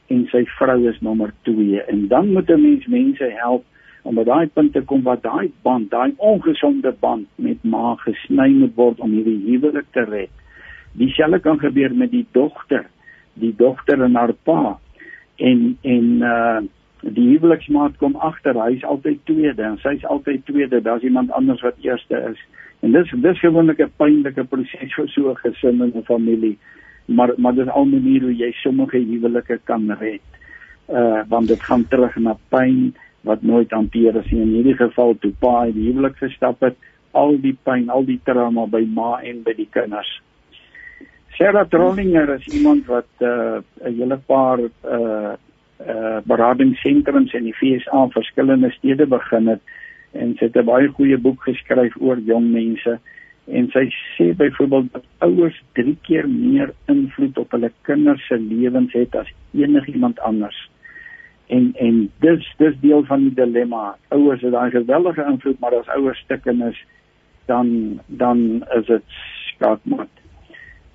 en sy vrou is nommer 2 en dan moet 'n mens mense help om by daai punt te kom waar daai band, daai ongesonde band met ma gesny moet word om hierdie huwelik te red. Dieselfde kan gebeur met die dogter, die dogter en haar pa. En en uh die huweliksmaat kom agter, hy's altyd tweede en sy's altyd tweede, daar's iemand anders wat eerste is. En dis dis gewoonlik 'n pynlike proses vir so 'n gesin en 'n familie maar maar dis al maniere hoe jy sommige huwelike kan red. Uh want dit gaan terug na pyn wat nooit hanteer is nie. In hierdie geval toe pa die huwelik gestap het, al die pyn, al die trauma by ma en by die kinders. Sarah Trollinger is iemand wat uh 'n hele paar uh uh beradingssentrums in die VSA in verskillende stede begin het en sy het 'n baie goeie boek geskryf oor jong mense. Uh en sy sê byvoorbeeld dat ouers 3 keer meer invloed op hulle kinders se lewens het as enigiemand anders. En en dis dis deel van die dilemma. Ouers het daai geweldige invloed, maar as ouers stikken is, dan dan is dit skaakmat.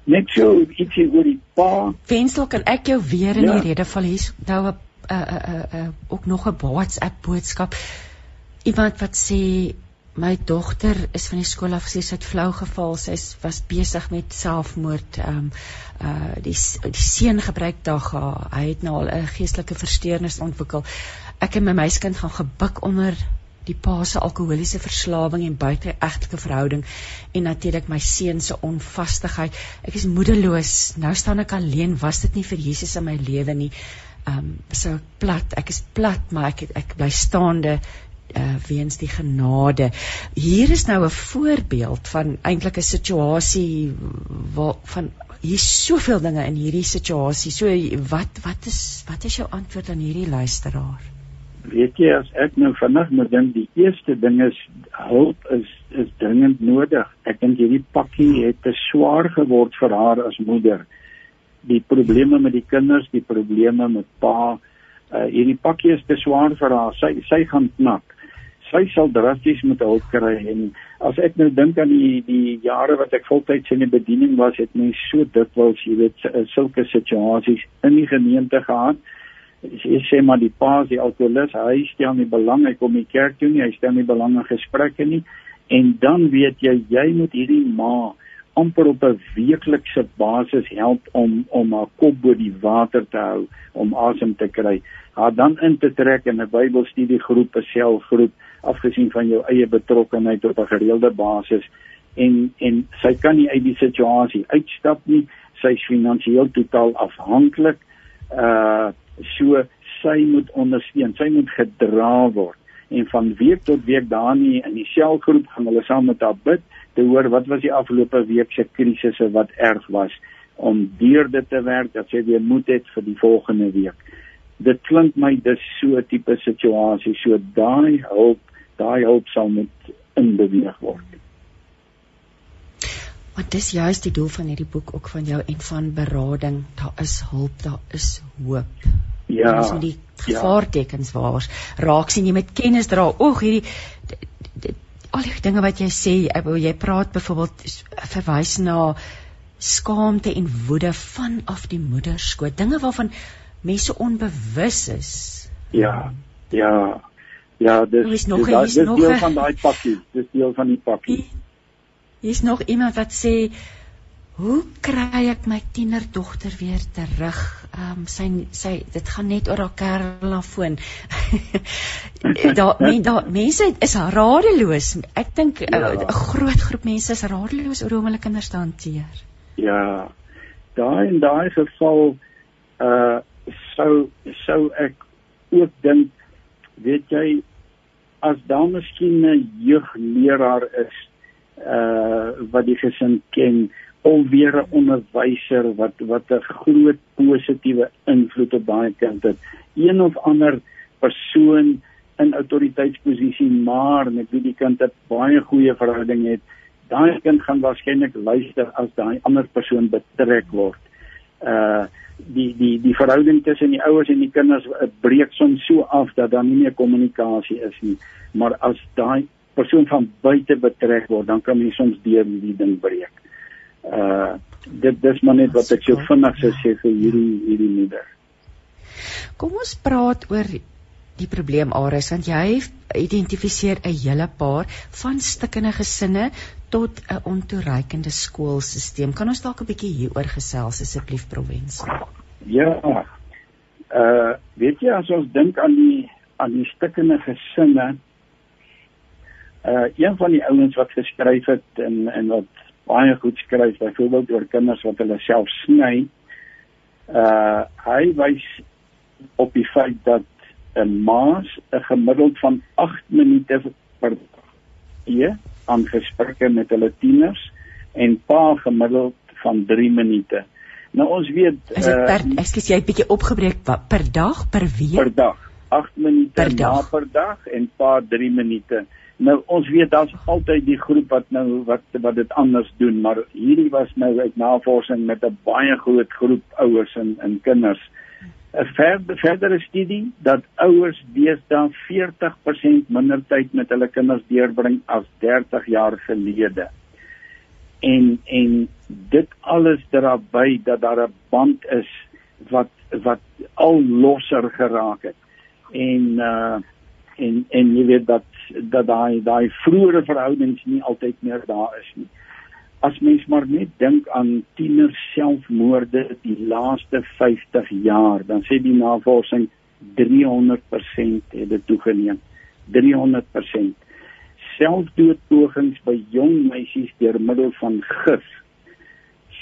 Net so ietsie oor die pa. Wensel kan ek jou weer in ja. die rede val hier nou 'n uh, uh, uh, uh, ook nog 'n WhatsApp boodskap. Iemand wat sê my dogter is van die skool af gesê sy het flou geval. Sy was besig met selfmoord. Ehm um, uh die die seun gebruik daga. Hy het nou al 'n geestelike versteurnis ontwikkel. Ek en my meiskind gaan gebuk onder die pa se alkoholiese verslawing en buiteegtelike verhouding en natuurlik my seun se onvastigheid. Ek is moedeloos. Nou staan ek alleen. Was dit nie vir Jesus in my lewe nie? Ehm um, so plat. Ek is plat, maar ek ek bly staande uh, weens die genade. Hier is nou 'n voorbeeld van eintlik 'n situasie waar van hier soveel dinge in hierdie situasie. So wat wat is wat is jou antwoord aan hierdie luisteraar? Weet jy as ek nou vanaand moet dink die eerste ding is hulp is is dringend nodig. Ek dink hierdie pakkie het te swaar geword vir haar as moeder. Die probleme met die kinders, die probleme met pa, uh, hierdie pakkie is te swaar vir haar. Sy sy gaan knak sy sal drasties moet hulp kry en as ek nou dink aan die die jare wat ek voltyds in die bediening was het mens so dikwels jy weet sulke situasies in die gemeente gehad jy sê maar die pa is die alkoholist, hy stel nie belang hy kom nie kerk toe nie, hy stel nie belang in gesprekke nie. En dan weet jy jy moet hierdie ma amper op 'n weeklikse basis help om om haar kop bo die water te hou, om asem te kry, haar dan in te trek in 'n Bybelstudiegroep, 'n selgroep, afgesien van jou eie betrokkeheid op 'n gereelde basis. En en sy kan nie uit die situasie uitstap nie, sy's finansiëel totaal afhanklik. Uh so sy moet ondersteun, sy moet gedra word en van week tot week daar nie in die selgroep gaan hulle saam met haar bid te hoor wat was die afgelope week se krisisse wat erg was om deur dit te werk dat sy weer moed het vir die volgende week. Dit klink my dis so 'n tipe situasie, so daai hulp, daai hulp sal moet inbeweeg word. Want dis juist die doel van hierdie boek ook van jou en van berading. Daar is hulp, daar is hoop. Ja. Ons moet die gevaartekens ja. waars raak sien jy met kennis dra. Oeg hierdie al die dinge wat jy sê, jy praat byvoorbeeld verwys na skaamte en woede vanaf die moederskoot, dinge waarvan mense onbewus is. Ja. Ja. Ja, dis dis nog dis deel van daai pakkie, dis deel van die pakkie. Hier's nog iemand wat sê Hoe kry ek my tienerdogter weer terug? Ehm um, sy sy dit gaan net oor haar kerelafoon. daar men daar mense is radeloos. Ek dink eh, 'n ja. uh, groot groep mense is radeloos oor hoe hulle kinders hanteer. Ja. Daai in daai geval uh sou sou ek ook dink weet jy as daar miskien 'n jeugleraar is uh wat die gesin ken of weer 'n onderwyser wat wat 'n groot positiewe invloed op daai kind het. Een of ander persoon in autoriteitsposisie maar met wie die kind 'n baie goeie verhouding het, daai kind gaan waarskynlik luister as daai ander persoon betrek word. Uh die die die verhouding tussen die ouers en die kinders breek soms so af dat daar nie meer kommunikasie is nie. Maar as daai persoon van buite betrek word, dan kan mens soms deur die ding breek uh dit dis maar net wat ek so vinnig sou sê vir hierdie hierdie moeder. Kom ons praat oor die probleem Ares want jy identifiseer 'n hele paar van stikkende gesinne tot 'n ontoereikende skoolstelsel. Kan ons dalk 'n bietjie hieroor gesels asseblief Provence? Ja. Uh weet jy as ons dink aan die aan die stikkende gesinne uh een van die ouens wat geskryf het en en wat baie goed skryf byvoorbeeld oor kinders wat hulle self sny. Uh hy wys op die feit dat 'n maas 'n gemiddeld van 8 minute per dag aan gesprekke met hulle tieners en pa gemiddeld van 3 minute. Nou ons weet Is dit per uh, ekskuus jy bietjie opgebreek per dag per week? Per dag. 8 minute per dag. per dag en pa 3 minute. Nou ons weet daar's altyd die groep wat nou wat wat dit anders doen, maar hierdie was nou uit navorsing met 'n baie groot groep ouers en en kinders. 'n verder verdere studie dat ouers deesdae 40% minder tyd met hulle kinders deurbring as 30 jaar gelede. En en dit alles daarby dat daar 'n band is wat wat al losser geraak het. En uh en en jy weet dat dat daai daai vroeëre verhoudings nie altyd meer daar is nie. As mens maar net dink aan tiener selfmoorde die laaste 50 jaar, dan sê die navorsing 300% het dit toegeneem. 300%. Selfdoodpogings by jong meisies deur middel van gif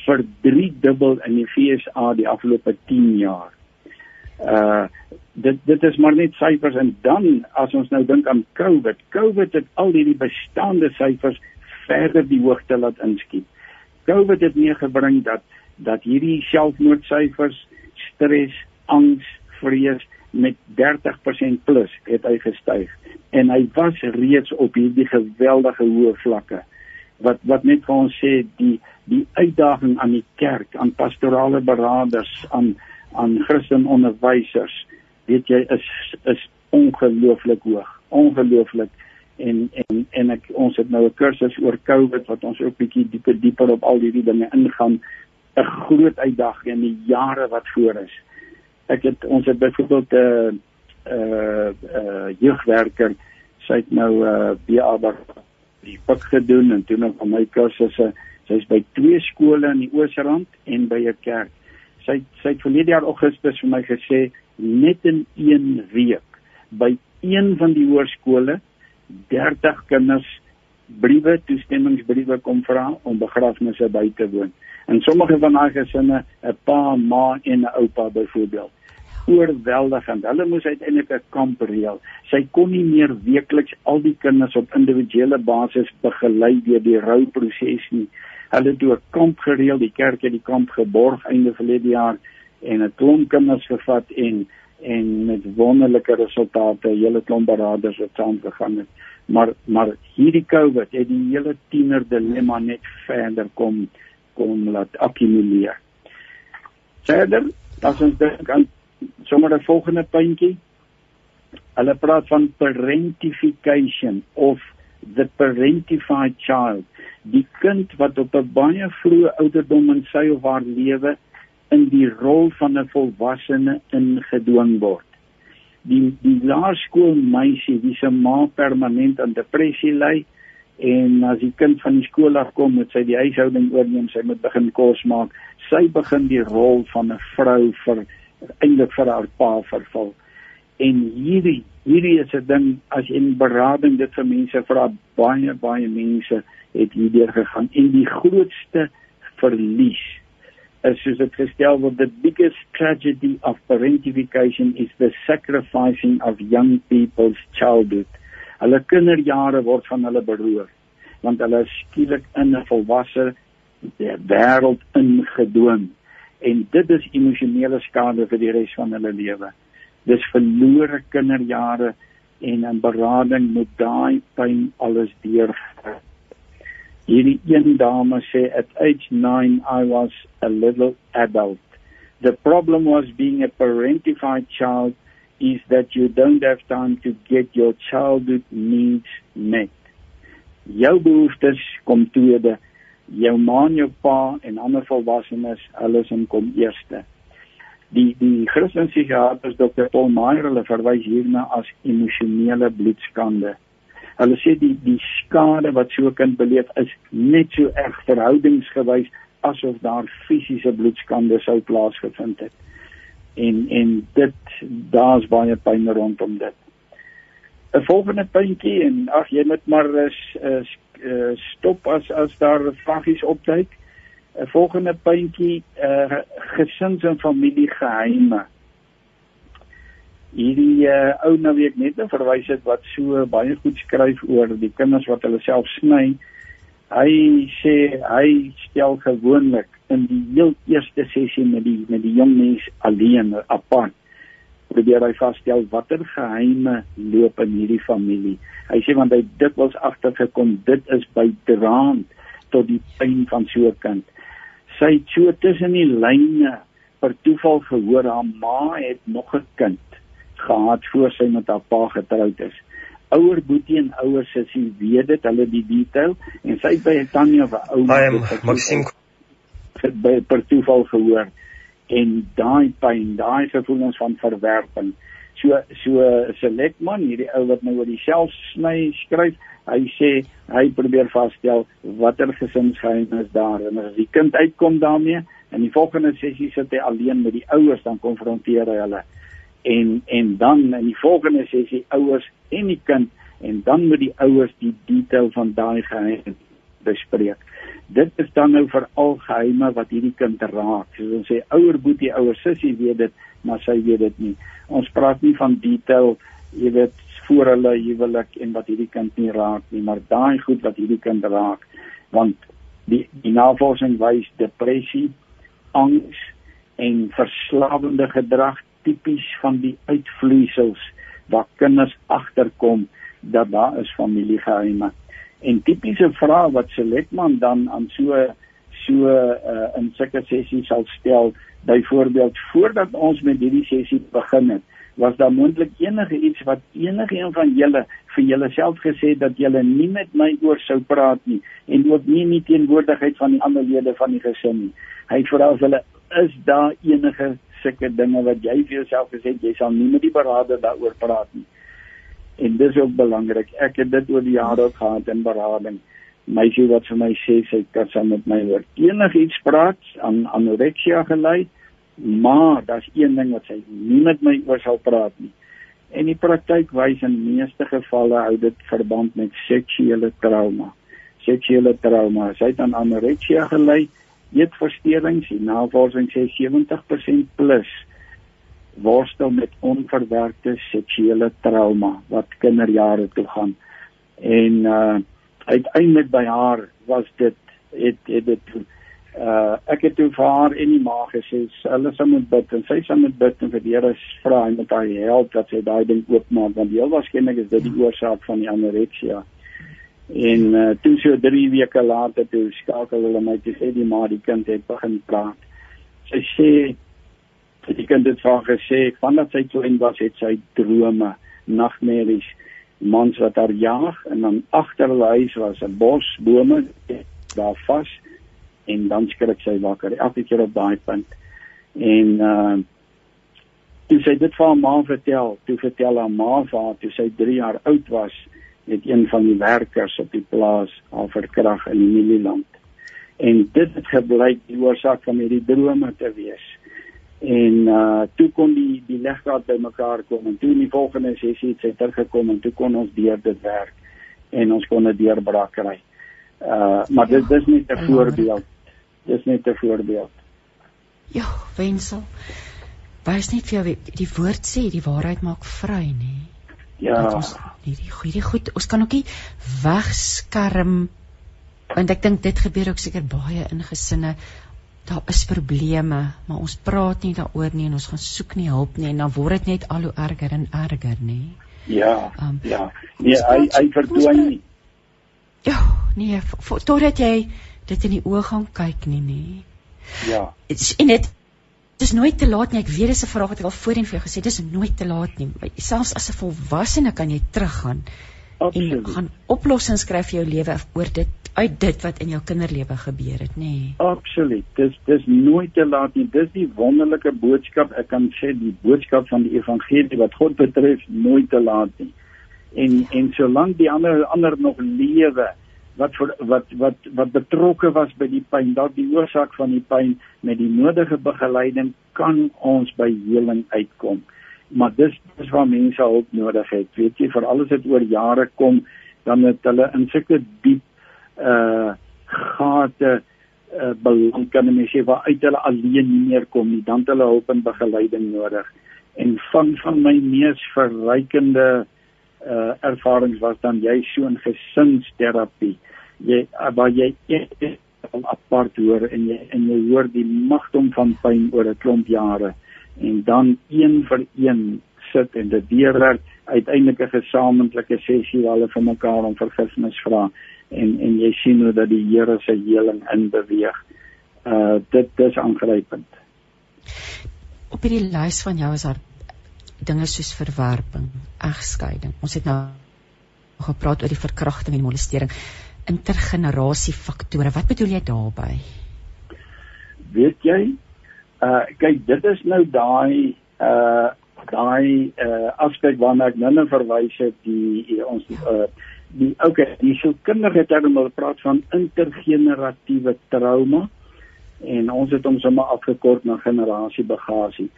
vir 3 dubbel in die FSA die afgelope 10 jaar. Uh dit dit is maar net syfers en dan as ons nou dink aan COVID, COVID het al hierdie bestaande syfers verder die hoogte laat inskiet. COVID het meegebring dat dat hierdie selfmoordsyfers, stres, angs, vrees met 30% plus het hy gestyg en hy was reeds op hierdie geweldige hoë vlakke wat wat net vir ons sê die die uitdaging aan die kerk aan pastorale beraders aan aan Christen onderwysers. Weet jy is is ongelooflik hoog. Ongelooflik. En en en ek ons het nou 'n kursus oor COVID wat ons ook bietjie dieper dieper op al hierdie dinge ingaan. 'n groot uitdaging in die jare wat voor is. Ek het ons het byvoorbeeld 'n uh, uh, uh, jeugwerker. Sy het nou uh, BA die pik gedoen en toe nog van my kursusse sy's by twee skole in die Oosrand en by 'n kerk sy sy het verlede jaar Augustus vir my gesê net in 1 week by een van die hoërskole 30 kinders briewe toestemmingsbriewe kom vra om begrafnisse by te woon. En sommige van daai gesinne 'n pa, ma en 'n oupa byvoorbeeld. Oorweldigend. Hulle moes uiteindelik 'n kamp reël. Sy kon nie meer weekliks al die kinders op individuele basis begelei deur die rouproses nie. Hulle het 'n kamp gereël, die kerk het die kamp geborg einde verlede jaar en 'n klomp kinders gevat en en met wonderlike resultate, hele klomp beraders het saamgegaan het. Maar maar hierdie COVID het die hele tiener dilemma net verder kom kom laat akkumuleer. Verder, as ons dink aan sommer 'n volgende puntjie. Hulle praat van parentification of the parentified child, die kind wat op 'n baie vroeë ouderdom in sy of haar lewe in die rol van 'n volwassene ingedwing word. Die die laerskoolmeisie wie se ma permanent aan depressie ly en as die kind van die skool af kom moet sy die huishouding oorneem, sy moet begin kos maak. Sy begin die rol van 'n vrou vir eintlik vir haar pa vervul. En hierdie hierdie is 'n ding as in berading dit vir mense vra baie baie mense het hierdeur gegaan en die grootste verlies is soos dit gestel word the biggest tragedy of parentification is the sacrificing of young people's childhood. Hulle kinderjare word van hulle beroof want hulle is skielik in 'n volwasse wêreld ingedwing en dit is emosionele skade vir die res van hulle lewe. Dis verlore kinderjare en in berading moet daai pyn alles deurgaan Hierdie een dame sê at age 9 I was a little adult. The problem was being a parentified child is that you don't have time to get your childhood needs met. Jou behoeftes kom tweede. Jou ma en jou pa en ander volwassenes, hulle is in kom eerste. Die die Christelike psigiater Dr. Paul Meyer hulle verwys hierna as emosionele bloedskande. Hulle sê die die skade wat so 'n kind beleef is net so erg verhoudingsgewys asof daar fisiese bloedskande sou plaasgevind het. En en dit daar's baie pyn rondom dit. 'n Volgende puntjie en ag jy moet maar is, is stop as as daar vragies opduik. 'n Volgende puntjie uh, gesins en familie geheime hierdie uh, ou nou weet net nou verwys het wat so baie goed skryf oor die kinders wat hulle self sny. Hy sê hy stel gewoonlik in die heel eerste sessie met die met die jong mens alleen apart probeer hy vasstel watter geheime loop in hierdie familie. Hy sê want hy dikwels agtergekom dit is bydraend tot die pyn van so 'n kind. Sy het so tussen die lyne per toeval gehoor haar ma het nog 'n kind gehad voor sy met haar pa getroud is. Ouer boetie en ouer sussie weet dit, hulle die detail en sy by Tanya se ou Maxim by per toeval gehoor en daai pyn, daai gevoelens van verwerping. So so Selectman, hierdie ou wat nou oor die selfsny skryf, hy sê hy probeer vasstel watter gesinsgeheim is daar en as die kind uitkom daarmee in die volgende sessie sit hy alleen met die ouers dan konfronteer hy hulle en en dan in die volgende sessie ouers en die kind en dan moet die ouers die detail van daai geheim bespreek. Dit is dan nou vir al geheime wat hierdie kind raak. Soos ons sê ouer boetie, ouer sussie weet dit, maar sy weet dit nie. Ons praat nie van detail, jy weet, voor hulle huwelik en wat hierdie kind nie raak nie, maar daai goed wat hierdie kind raak, want die die navorsing wys depressie, angs en verslawende gedrag tipies van die uitvloeisels waar kinders agterkom dat daar is familiegeheime. En tipiese vrae wat Selectman dan aan so so uh, in sulke sessies sal stel, byvoorbeeld voordat ons met hierdie sessie begin het, was daar moontlik enige iets wat enige een van julle vir julleself gesê dat julle nie met my oor sou praat nie en ook nie in die teenwoordigheid van die ander lede van die gesin nie. Hy vra as hulle is daar enige sulke dinge wat jy vir jouself gesê het jy sal nie met die beraader daaroor praat nie. En dis ook belangrik. Ek het dit oor die jare gehad in berading. Meisie wat vir my sê sy kan saam met my oor enigiets praat aan anorexia gelei, maar daar's een ding wat sy nie met my oor sal praat nie. En die praktyk wys in meeste gevalle hou dit verband met seksuele trauma. Seksuele trauma. Sy het aan anorexia gelei eetversteurings, die navorsing sê 70% plus worstel met onverwerkte seksuele trauma wat kinderjare toe gaan. En uh uiteindelik by haar was dit het het dit uh ek het toe vir haar en die ma gesê hulle sou moet bid en sy sou moet bid en vir die Here vra en met haar help dat sy daai ding oopmaak want heel waarskynlik is dit die oorsaak van die anorexia. En uh, toe so 3 weke later toe skakel hulle my toe sê die ma die kind het begin praat. Sy sê die kind het vir gesê vandat sy klein was het sy drome, nagmerries, mans wat haar jag en dan agter hulle huis was 'n bos bome daar vas en dan skrik sy wakker elke keer op daai punt. En uh toe sy dit vir haar ma vertel, toe vertel haar ma vir haar toe sy 3 jaar oud was het een van die werkers op die plaas al verkrag in die Mieliland. En dit het gebleik die oorsaak van hierdie drome te wees. En uh toe kon die die legkaart bymekaar kom en toe in die volgende sessie het sy teruggekom en toe kon ons deur dit werk en ons kon 'n deurbraak kry. Uh maar dit dis net 'n voorbeeld. Dis net 'n voorbeeld. Ja, wensel. Wys net vir jou die woord sê die waarheid maak vry, nê? Ja. Ons hierdie goeie goed, ons kan ook nie wegskerm want ek dink dit gebeur ook seker baie in gesinne. Daar is probleme, maar ons praat nie daaroor nie en ons gaan soek nie hulp nie en dan word dit net al hoe erger en erger, nê? Ja. Um, ja. Nee, hy hy verdwyn nie. Ja, nee, totdat jy dit in die oë gaan kyk nie, nê. Ja. En dit dis nooit te laat nie. Ek weet dis 'n vraag wat ek al voorheen vir jou gesê het. Dis nooit te laat nie. Selfs as 'n volwassene kan jy teruggaan Absoluut. en gaan oplossings skryf vir jou lewe oor dit uit dit wat in jou kinderlewe gebeur het, nê. Nee. Absoluut. Dis dis nooit te laat nie. Dis die wonderlike boodskap. Ek kan sê die boodskap van die evangelie wat God betref, nooit te laat nie. En ja. en solank die ander ander nog lewe, wat vir, wat wat wat betrokke was by die pyn, dalk die oorsaak van die pyn met die nodige begeleiding kan ons by heling uitkom. Maar dis dis waar mense hulp nodig het. Weet jy, vir alles het oor jare kom dan het hulle in sulke diep uh gate uh, beland kan mense waar uit hulle alleen nie meer kom nie, dan hulle hulp en begeleiding nodig. En van van my mees verrykende uh ervarings was dan jy so 'n gesinsterapie. Jy waar jy echt apart hoor en jy en jy hoor die magdom van pyn oor 'n klomp jare en dan een vir een sit en dit deurwerk uiteindelik 'n gesamentlike sessie waar hulle vir mekaar om vergifnis vra en en jy sien hoe dat die Here se heling in beweeg. Uh dit dis aangrypend. Op hierdie lys van jou is daar dinge soos verwerping, egskeiding. Ons het nou gepraat oor die verkrachting en molestering, intergenerasie faktore. Wat bedoel jy daarmee? Weet jy, uh kyk, dit is nou daai uh daai uh aspek waarna ek nou verwys het, die, die ons uh die okay, die sielkundige term wat praat van intergeneratiewe trauma. En ons het hom sommer afgekort na generasiebagasie.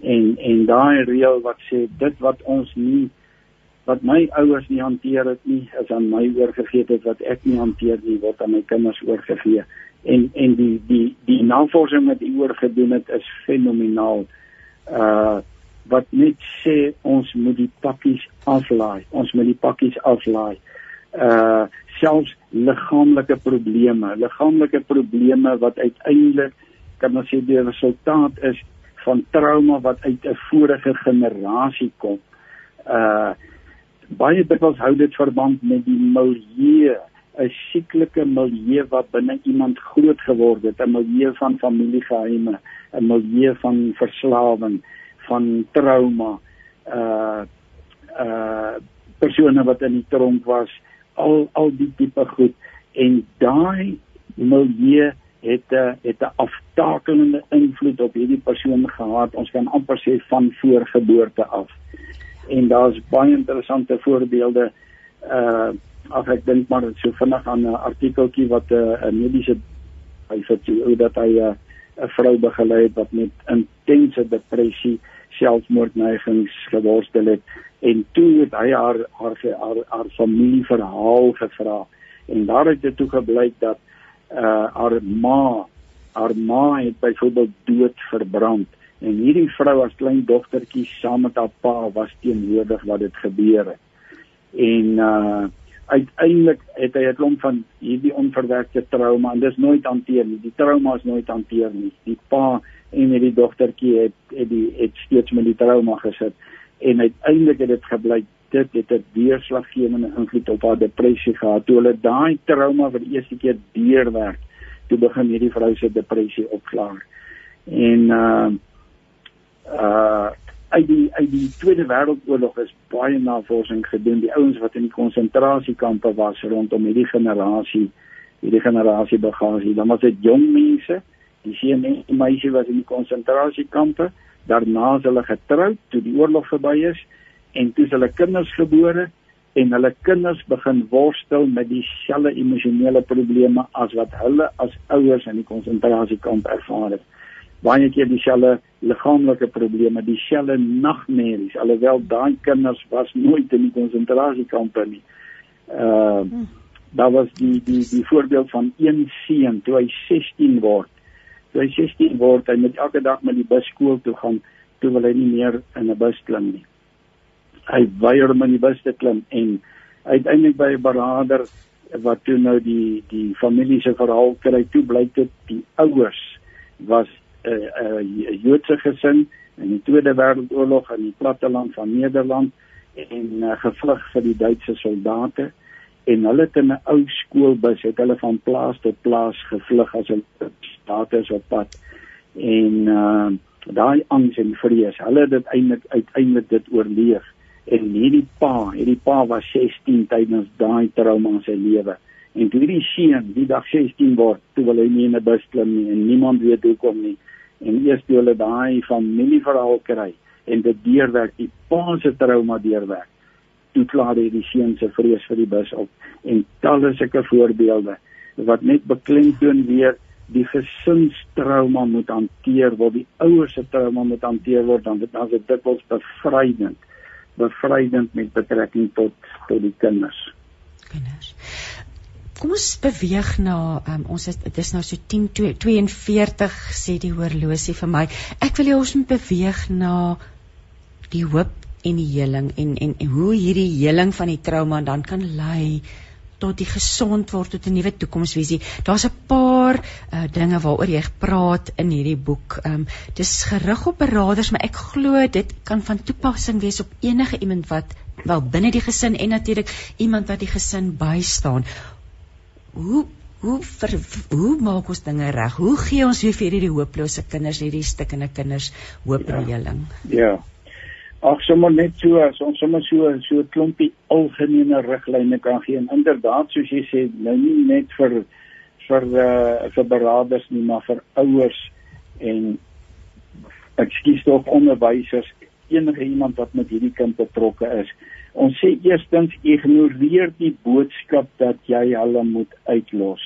En en daai reël wat sê dit wat ons nie wat my ouers nie hanteer het nie is aan my oorgegee. Het wat ek nie hanteer nie word aan my kinders oorgegee. En en die die die navorsing wat u oorgedoen het is fenomenaal. Uh wat net sê ons moet die pakkies aflaai. Ons moet die pakkies aflaai. uh selfs liggaamlike probleme liggaamlike probleme wat uiteindelik kan ons sê die resultaat is van trauma wat uit 'n vorige generasie kom. Uh baie dikwels hou dit verband met die milieu, 'n sieklike milieu wat binne iemand groot geword het, 'n milieu van familiegeheime, 'n milieu van verslawing, van trauma, uh uh persone wat in die tronk was, al al die tipe goed en daai milieu het 'n uh, het 'n aftakelende invloed op hierdie persoon gehad. Ons kan amper sê van voorgeboorte af. En daar's baie interessante voorbeelde uh as ek dink maar so vinnig aan 'n artikeltjie wat 'n uh, mediese hy sê dat hy 'n uh, vrou begelei het wat met intense depressie selfmoordneigings geworstel het en toe het hy haar haar haar, haar familie verhaal gevra. En daar het dit toe gebleik dat uh haar ma haar ma het byvoorbeeld dood verbrand. En hierdie vrou as klein dogtertjie saam met haar pa was teenwoordig wat dit gebeur het. En uh uiteindelik het hy 'n klomp van hierdie onverwerkte trauma en dis nooit hanteer nie die trauma is nooit hanteer nie die pa en hierdie dogtertjie het het die het steeds met die trauma gesit en uiteindelik het dit gebleik dit het 'n deurslaggewende invloed op haar depressie gehad. Toe hulle daai trauma vir die eerste keer deurwerk, toe begin hierdie vrou se depressie opklaar. En uh uh uit die uit die Tweede Wêreldoorlog is baie navorsing gedoen. Die ouens wat in die konsentrasiekampe was rondom hierdie generasie, hierdie generasie bagasie, dan was dit jong mense. Die seun en die meisie was in die konsentrasiekampe. Daarna is hulle getroud toe die oorlog verby is en toe is hulle kinders gebore en hulle kinders begin worstel met dieselfde emosionele probleme as wat hulle as ouers in die konsentrasiekamp ervaar het. Baie keer dieselfde liggaamlike probleme, dieselfde nagmerries, alhoewel daai kinders was nooit in die konsentrasiekamp nie. Uh daar was die die die voorbeeld van een seun toe hy 16 word. Toe hy 16 word, hy moet elke dag met die bus skool toe gaan, toe wil hy nie meer in 'n bus klim nie hy weier om in die bus te klim en uiteindelik by 'n berader wat toe nou die die familie se verhaal kry toe blyk dit die ouers was 'n uh, uh, Joodse gesin in die Tweede Wêreldoorlog in die platteland van Nederland en uh, gevlug vir die Duitse soldate. En hulle het in 'n ou skoolbus het hulle van plaas tot plaas gevlug as hulle status op pad. En uh, daai angs en vrees hulle het dit eintlik uiteindelik dit oorleef. En hierdie pa, hierdie pa was 16 tydens daai trauma in sy lewe. En toe hierdie seun die dag 16 word, toe wil hy nie in 'n bus klim nie en niemand weet hoekom nie. En eers toe hulle daai familieverhaal kry en dit deurwerk, die pa se trauma deurwerk. Toe klaar hy die seun se vrees vir die bus op en talle sulke voorbeelde wat net beklemtoon weer die gesinstrauma moet hanteer word, die ouers se trauma moet hanteer word, dan dit as dit dikwels bevrydend bevrydend met betrekking tot tot die kinders. Kinders. Kom ons beweeg na um, ons is dit is nou so 10:42 sê die horlosie vir my. Ek wil jou ons beweeg na die hoop en die heling en en, en hoe hierdie heling van die trauma dan kan lei tot die gesond word tot 'n nuwe toekomsvisie. Daar's 'n paar uh, dinge waaroor jy gepraat in hierdie boek. Ehm um, dis gerig op beraders, maar ek glo dit kan van toepassing wees op enige iemand wat wel binne die gesin en natuurlik iemand wat die gesin bystaan. Hoe hoe ver, hoe maak ons dinge reg? Hoe gee ons weer vir hierdie hooplose kinders, hierdie stikkende kinders hoop en ja. heling? Ja. Ag sommer net so as ons sommer so so 'n klompie algemene riglyne kan gee en inderdaad soos jy sê nou nie net vir vir uh, vir beraders nie maar vir ouers en ekskuus tog onderwysers enige iemand wat met hierdie kind betrokke is. Ons sê eerstens ignoreer die boodskap dat jy hulle moet uitlos.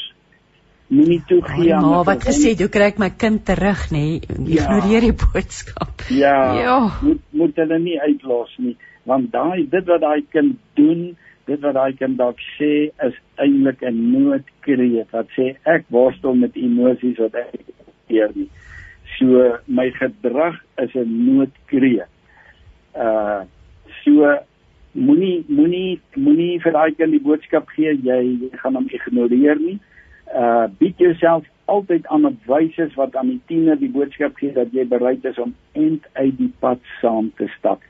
Moenie toegee aan maar wat gesê jy kry my kind terug nê? Ja. ignoreer die boodskap. Ja, ja. moet moet hulle nie uitlos nie want daai dit wat daai kind doen dit wat daai kind dalk sê is eintlik 'n noodkreet wat sê ek worstel met emosies wat ek keer nie. So my gedrag is 'n noodkreet. Uh so moenie moenie moenie vir daai kind die boodskap gee jy, jy gaan hom ignoreer nie uh bied jouself altyd aan op wyse wat aan die tiener die boodskap gee dat jy bereid is om end uit die pad saam te stap.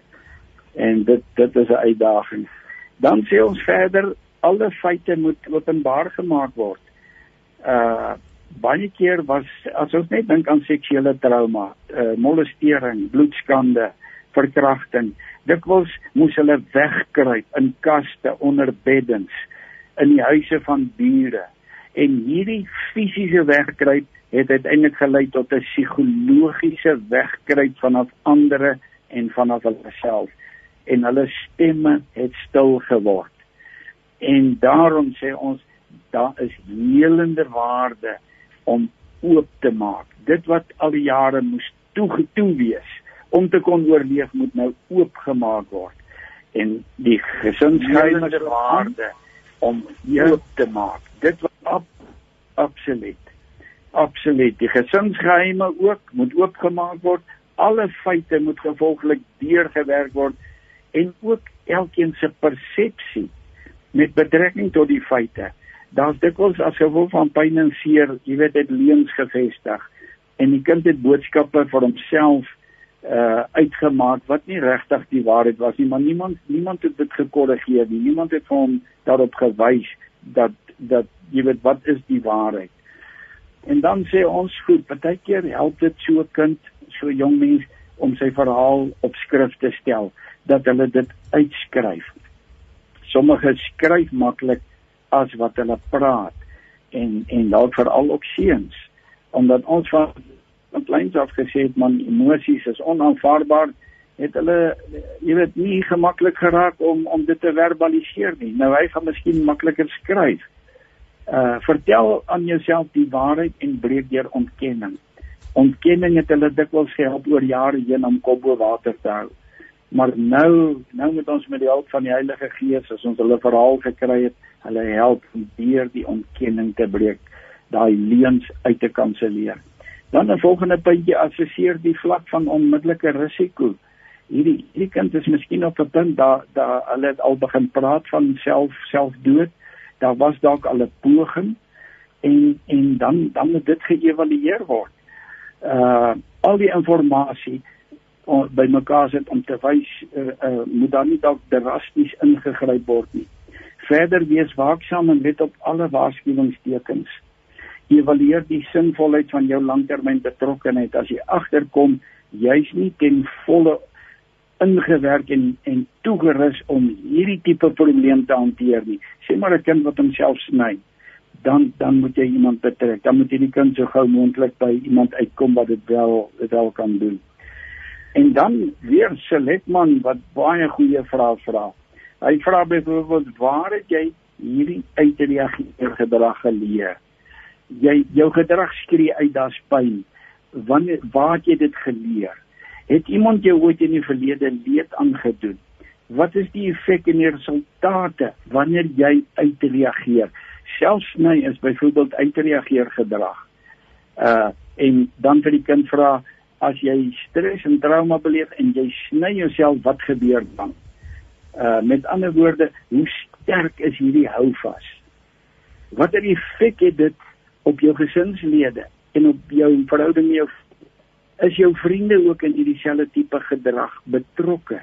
En dit dit is 'n uitdaging. Dan sê ons verder alle feite moet openbaar gemaak word. Uh baie keer was as ons net dink aan seksuele trauma, uh molestering, bloedskande, verkrachting, dikwels moes hulle wegkruip in kaste onder beddens in die huise van bure En hierdie fisiese wegkruip het uiteindelik gelei tot 'n psigologiese wegkruip vanaf ander en vanaf hulle self en hulle stemme het stil geword. En daarom sê ons daar is helende waarde om oop te maak. Dit wat al die jare moes toegetoe wees om te kon oorleef moet nou oopgemaak word. En die gesinsgeheime waarde om oop te maak. Dit was ab, absoluut. Absoluut. Die gesinsgeheime ook moet oopgemaak word. Alle feite moet gevolglik deurgewerk word en ook elkeen se persepsie met betrekking tot die feite. Daar's dikwels as gevolg van pyn en seer, jy weet dit leuns gevestig en die kind het boodskappe vir homself uh uitgemaak wat nie regtig die waarheid was nie, maar niemand niemand het dit gekorrigeer nie. Niemand het vir hom daarop gewys dat dat jy weet wat is die waarheid. En dan sê ons goed, baie keer help dit so 'n kind, so 'n jong mens om sy verhaal op skrif te stel dat hulle dit uitskryf. Sommige skryf maklik as wat hulle praat en en dalk veral ook seuns omdat ons van van kleins af gesê het man emosies is onaanvaarbaar. Het hulle jy weet nie gemaklik geraak om om dit te verbaliseer nie. Nou hy gaan miskien makliker skryf. Uh vertel aan jouself die waarheid en breek deur ontkenning. Ontkenning het hulle dikwels gehelp oor jare heen om kop bo water te hou. Maar nou nou moet ons met die hulp van die Heilige Gees as ons hulle verhaal gekry het hulle help om deur die ontkenning te breek daai leuns uit te kanselleer dan 'n volgende puntjie assesseer die vlak van onmiddellike risiko hierdie hierdie kind is miskien op 'n punt daar daar hulle het al begin praat van self selfdood daar was dalk al 'n poging en en dan dan moet dit geëvalueer word uh al die inligting by mekaar sit om te wys uh, uh, moet dan nie dalk drasties ingegryp word nie. Verder wees waaksaam en let op alle waarskuwingstekens. Evalueer die sinvolheid van jou langtermyn betrokkenheid as jy agterkom jy's nie ten volle ingewerk en en toegerus om hierdie tipe probleem te hanteer nie. Sê maar 'n kind wat homself sny, dan dan moet jy iemand betrek. Dan moet jy die kind so gou moontlik by iemand uitkom wat dit wel dit wel kan doen. En dan weer Seletman wat baie goeie vrae vra. Hy vra byvoorbeeld waar het jy hierdie uitreageer gedrag geleer? Jy jou gedrag skree uit daar's pyn. Wanneer waar het jy dit geleer? Het iemand jou ooit in die verlede leed aangedoen? Wat is die effek en die resultate wanneer jy uitreageer? Selfs my is byvoorbeeld uitreageer gedrag. Uh en dan vir die kind vra as jy stres en trauma beleef en jy sny jouself wat gebeur dan uh met ander woorde hoe sterk is hierdie houvas watter effek het dit op jou gesinslede en op jou verhouding met jou is jou vriende ook in hierdie selfde tipe gedrag betrokke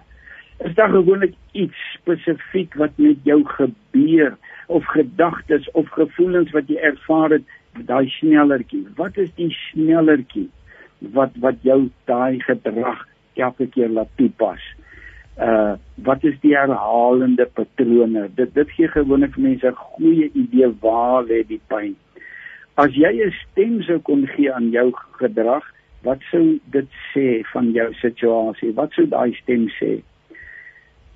is daar gewoonlik iets spesifiek wat met jou gebeur of gedagtes of gevoelens wat jy ervaar het daai snellertjie wat is die snellertjie wat wat jou daai gedrag elke keer laat toepas. Uh wat is die herhalende patrone? Dit dit gee gewoonlik vir mense 'n goeie idee waar lê die pyn. As jy 'n stem sou kon gee aan jou gedrag, wat sou dit sê van jou situasie? Wat sou daai stem sê?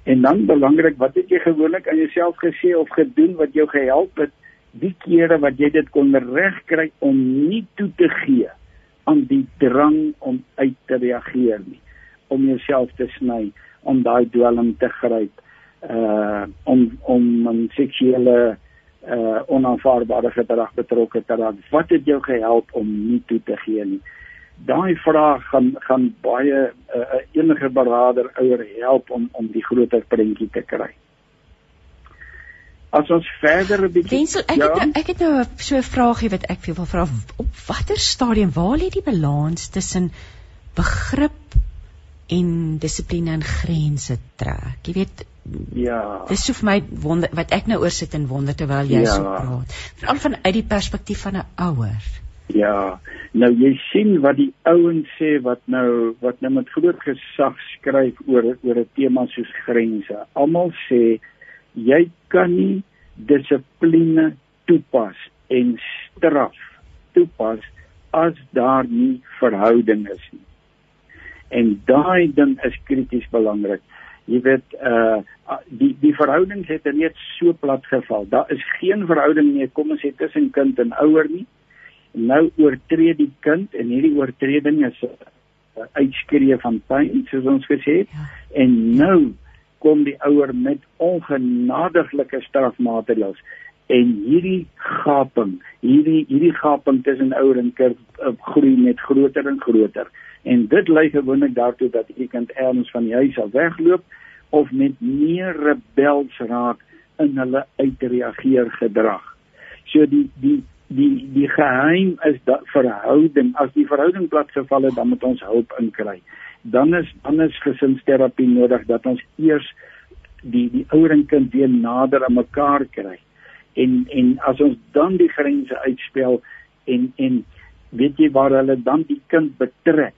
En dan belangrik, wat het jy gewoonlik aan jouself gesê of gedoen wat jou gehelp het die kere wat jy dit kon regkry om nie toe te gee aan die drang om uit te reageer nie om jouself te sny om daai dwelm te gryp uh om om 'n seksuele uh onaanvaarbare gedrag betrokke te raak. Wat het jou gehelp om nie toe te gee nie? Daai vraag gaan gaan baie uh, enige beraader ouer help om om die groter prentjie te kry. As ons verder 'n bietjie Wensel, ek ja? het nou, ek het nou so 'n vraagie wat ek wil vra op watter stadium waar lê die balans tussen begrip en dissipline en grense trek. Jy weet ja. dis so vir my wonder wat ek nou oor sit en wonder terwyl jy ja. so praat. Veral van uit die perspektief van 'n ouer. Ja. Nou jy sien wat die ouens sê wat nou wat nou met groot gesag skryf oor oor 'n tema soos grense. Almal sê jy kan nie dissipline toepas en straf toepas as daar nie verhouding is nie. En daai ding is krities belangrik. Jy weet uh die die verhoudings het net so plat geval. Daar is geen verhouding meer kom ons sê tussen kind en ouer nie. Nou oortree die kind en hierdie oortreding is 'n uitskree van pyn soos ons gesê het. Ja. En nou kom die ouer met ongenadiglike strafmaatreëls en hierdie gaping, hierdie hierdie gaping tussen ouer en kind uh, groei net groter en groter. En dit lei gewoonlik daartoe dat die kind erns van die huis af wegloop of met meer rebels raak in hulle uitreageer gedrag. So die die die die geheim is dat verhouding as die verhouding platgeval het dan moet ons hulp inkry. Dan is dan is gesinsterapie nodig dat ons eers die die ouer en kind weer nader aan mekaar kry en en as ons dan die grense uitspel en en weet jy waar hulle dan die kind betrek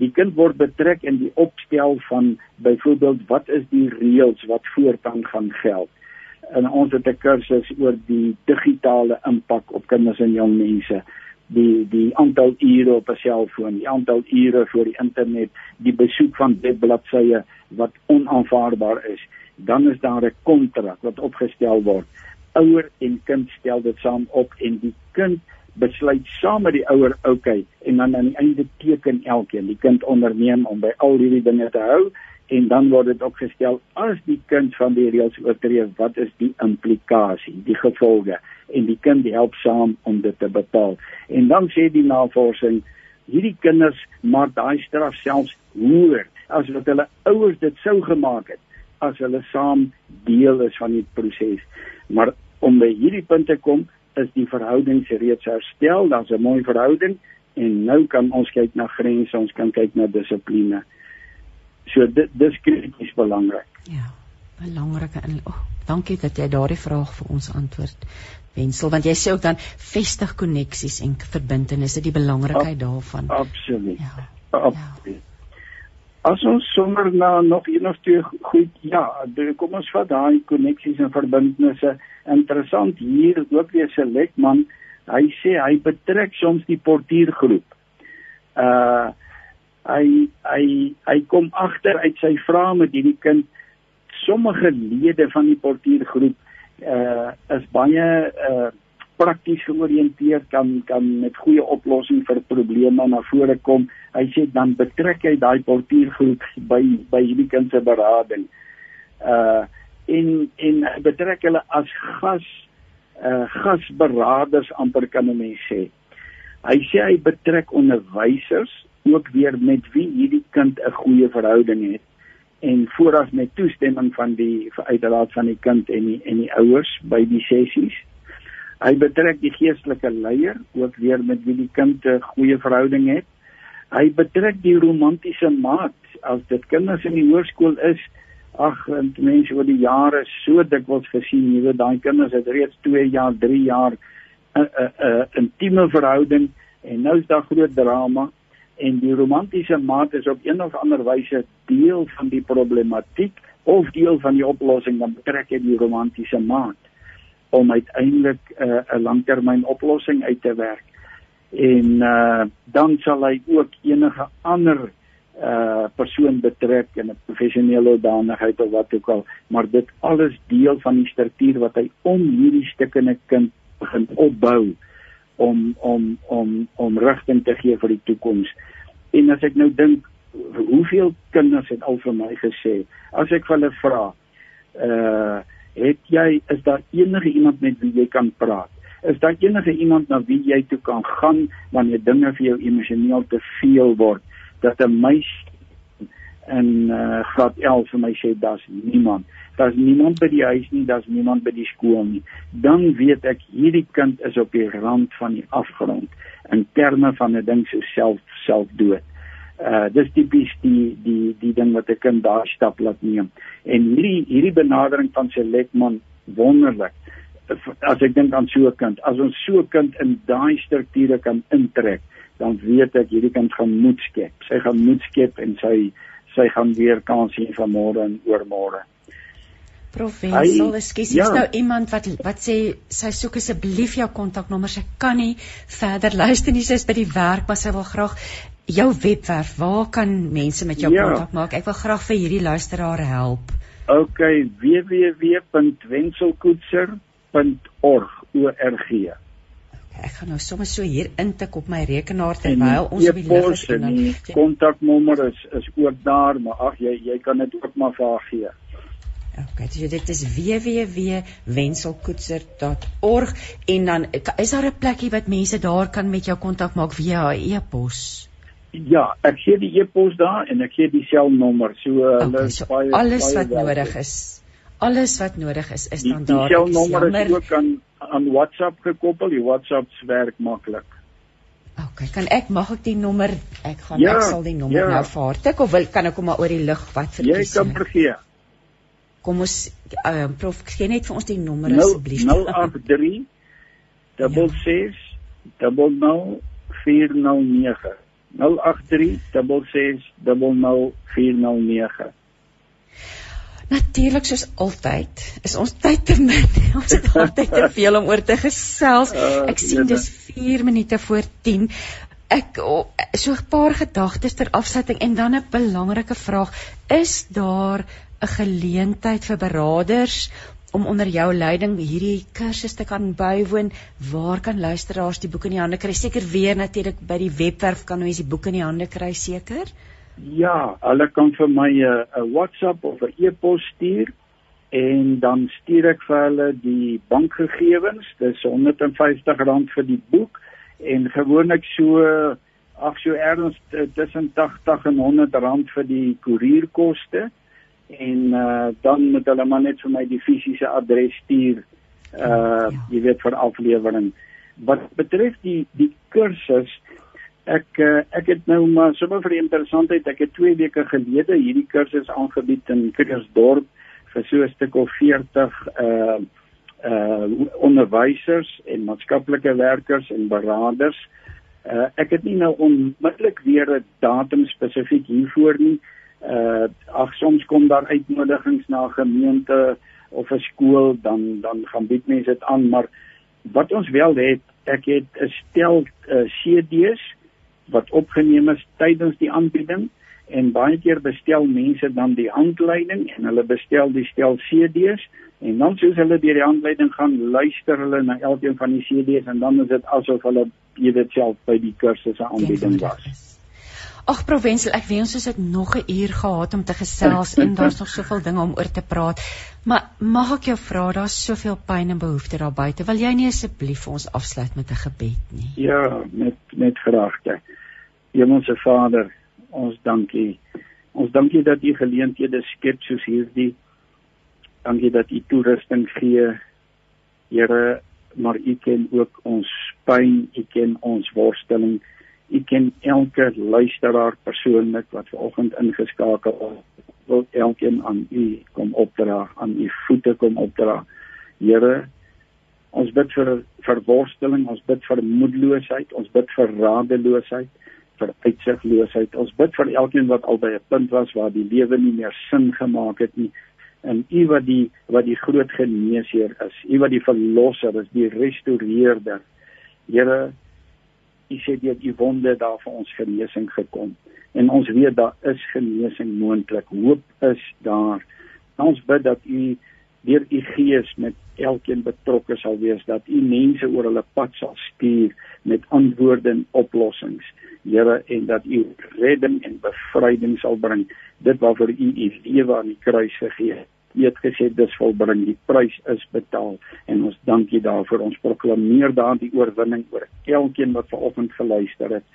die kind word betrek in die opstel van byvoorbeeld wat is die reëls wat voortaan gaan geld? En ons het 'n kursus oor die digitale impak op kinders en jong mense. Die die aantal ure op 'n selfoon die aantal ure vir die internet die besoek van webbladsye wat onaanvaarbaar is. Dan is daar 'n kontrak wat opgestel word. Ouer en kind stel dit saam op en die kind besluit saam met die ouer okay en dan aan die einde teken elkeen die kind onderneem om by al hierdie dinge te hou en dan word dit opgestel as die kind van die reëls oortree wat is die implikasie die gevolge en die kind help saam om dit te bepaal. En dan sê die navorsing hierdie kinders maak daai straf selfs hoër as wat hulle ouers dit sou gemaak het as hulle saam deel is van die proses maar om by hierdie punt te kom is die verhoudings reeds herstel, daar's 'n mooi verhouding en nou kan ons kyk na grense, ons kan kyk na dissipline. So dit dis krities belangrik. Ja, belangrike in oh, dankie dat jy daardie vraag vir ons antwoord. Wensel, want jy sê ook dan vestig koneksies en verbintenisse, die belangrikheid daarvan. Absoluut. Ja. Absoluut. Ja. As ons sommer na nog een of twee goed ja, kom ons vat daai koneksies en verbintenisse. Interessant hier ook weer Select man, hy sê hy betrek soms die portiergroep. Uh hy hy hy kom agter uit sy vrae met hierdie kind. Sommige lede van die portiergroep uh is baie uh prakties georiënteerd kan kan met goeie oplossings vir probleme na vore kom. Hy sê dan betrek hy daai portiergroep by by hierdie kind se berading. Uh en en betrek hulle as gas uh gasberaders amper kan mense sê. Hy sê hy betrek onderwysers ook weer met wie hierdie kind 'n goeie verhouding het en vooraf met toestemming van die uiteraard van die kind en die en die ouers by die sessies. Hy betrek die geestelike leier ook weer met wie die kind 'n goeie verhouding het. Hy betrek die romantiese maat as dit kinders in die hoërskool is. Ag, en mense oor die jare so dikwels gesien, jy weet daai kinders het reeds 2 jaar, 3 jaar 'n 'n 'n intieme verhouding en nou is daar groot drama en die romantiese maat is op een of ander wyse deel van die problematiek of deel van die oplossing dan betrek hy die romantiese maat om uiteindelik 'n uh, 'n langtermyn oplossing uit te werk. En uh dan sal hy ook enige ander uh persoon betrek in 'n professionele danigheid of wat ook al, maar dit alles deel van die struktuur wat hy om hierdie stukkende kind begin opbou om om om om rigting te gee vir die toekoms. En as ek nou dink hoeveel kinders het al vir my gesê as ek hulle vra uh het jy is daar enige iemand met wie jy kan praat? Is daar enige iemand na wie jy toe kan gaan wanneer dinge vir jou emosioneel te veel word? Dat 'n meisie in uh, graad 11 vir my sê daar's niemand. Daar's niemand by die huis nie, daar's niemand by die skool nie. Dan weet ek hierdie kind is op die rand van die afgrond in terme van 'n ding so self selfdood uh dis tipies die die die ding wat 'n kind daar stap laat neem. En hierdie hierdie benadering van Selectman wonderlik. As ek dink aan so 'n kind, as ons so 'n kind in daai strukture kan intrek, dan weet ek hierdie kind gaan moed skep. Sy gaan moed skep en sy sy gaan weer kans hê van môre en oormôre. Professor, ekskuus, ja. is nou iemand wat wat sê sy soek asseblief jou kontaknommer. Sy kan nie verder luister nie, sy is by die werk, maar sy wil graag jou webwerf. Waar kan mense met jou ja. kontak maak? Ek wil graag vir hierdie luisteraar help. OK, www.wenselkoetser.org org. Ek gaan nou sommer so hier intik op my rekenaar terwyl ons op die lig is en die kontaknommer is is ook daar, maar ag jy jy kan dit ook maar vir haar gee. OK, so dit is www.wenselkoetser.org en dan is daar 'n plekkie wat mense daar kan met jou kontak maak via e-pos. Ja, ek gee die e-pos daar en ek gee die selnommer. So hulle okay, so baie alles baie wat welke. nodig is. Alles wat nodig is is dan daar. Die selnommer is ook aan aan WhatsApp gekoppel. Die WhatsApp werk maklik. OK, kan ek mag ek die nommer ek gaan ja, ek sal die nommer ja. nou vaartik of wil kan ek hom maar oor die lug wat vir Jy kan vergee. Kom ons uh, prof gee net vir ons die nommer asseblief. 083 66 00 409 Natuurlik soos altyd is ons tyd te min. Ons het altyd te veel om oor te gesels. Uh, Ek sien dis 4 minute voor 10. Ek oh, so 'n paar gedagtes ter afsluiting en dan 'n belangrike vraag. Is daar 'n geleentheid vir beraders om onder jou leiding hierdie kursus te kan bywoon. Waar kan luisteraars die boek in die hande kry? Seker weer natuurlik by die webwerf kan mense die boek in die hande kry seker? Ja, hulle kan vir my 'n uh, WhatsApp of 'n e-pos stuur en dan stuur ek vir hulle die bankgegewens. Dis R150 vir die boek en gewoonlik so ag so erns tussen 80 en 100 rand vir die koerierkoste en uh, dan moet hulle maar net vir my die fisiese adres stuur uh ja. jy weet vir aflewering wat betref die die kursus ek uh, ek het nou maar sommer vir die interessantheid ek het 2 weke gelede hierdie kursus aangebied in Krugersdorp vir so 'n stuk of 40 uh uh onderwysers en maatskaplike werkers en beraders uh ek het nie nou onmiddellik weer 'n datum spesifiek hiervoor nie uh ag soms kom daar uitnodigings na gemeente of 'n skool dan dan gaan bied mense dit aan maar wat ons wel het ek het 'n stel uh, CD's wat opgeneem is tydens die aanbieding en baie keer bestel mense dan die handleiding en hulle bestel die stel CD's en dan soos hulle deur die handleiding gaan luister hulle na elkeen van die CD's en dan is dit asof hulle dit self by die kursus aanbieding was. Ag Provensel, ek wens ons het nog 'n uur gehad om te gesels en daar's nog soveel dinge om oor te praat. Maar mag ek jou vra, daar's soveel pyn en behoeftes daar buite. Wil jy nie asseblief vir ons afsluit met 'n gebed nie? Ja, met met graagte. Hemelse Vader, ons dankie. Ons dankie dat U geleenthede skep soos hierdie. Dankie dat U toerusting gee. Here, maar U ken ook ons pyn, U ken ons worsteling. U ken elke luisteraar persoonlik wat vanoggend ingeskakel is. Wil elkeen aan U kom opdra, aan U voete kom opdra. Here, ons bid vir verworsteling, ons bid vir moedeloosheid, ons bid vir radeloosheid, vir uitsigloosheid. Ons bid vir elkeen wat al by 'n punt was waar die lewe nie meer sin gemaak het nie en u wat die wat die groot geneesheer is, u wat die verlosser is, die restoreerder. Here, u sê deur u wonde daar vir ons genesing gekom. En ons weet daar is genesing moontlik. Hoop is daar. Ons bid dat u deur u gees met elkeen betrokke sal wees dat u mense oor hulle pad sal stuur met antwoorde en oplossings Here en dat u redding en bevryding sal bring. Dit waarvoor u u lewe aan die kruis gegee het U het gesê dis volbring, die prys is betaal en ons dankie daarvoor. Ons proklameer daardie oorwinning oor elkeen wat vanoggend geluister het.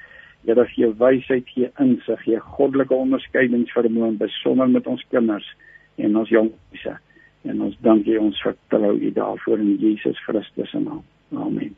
Here gee wysheid, gee insig, gee goddelike onderskeidingsvermoë besonder met ons kinders en ons jongse. En ons dankie ons vertrou U daarvoor in Jesus Christus se naam. Amen.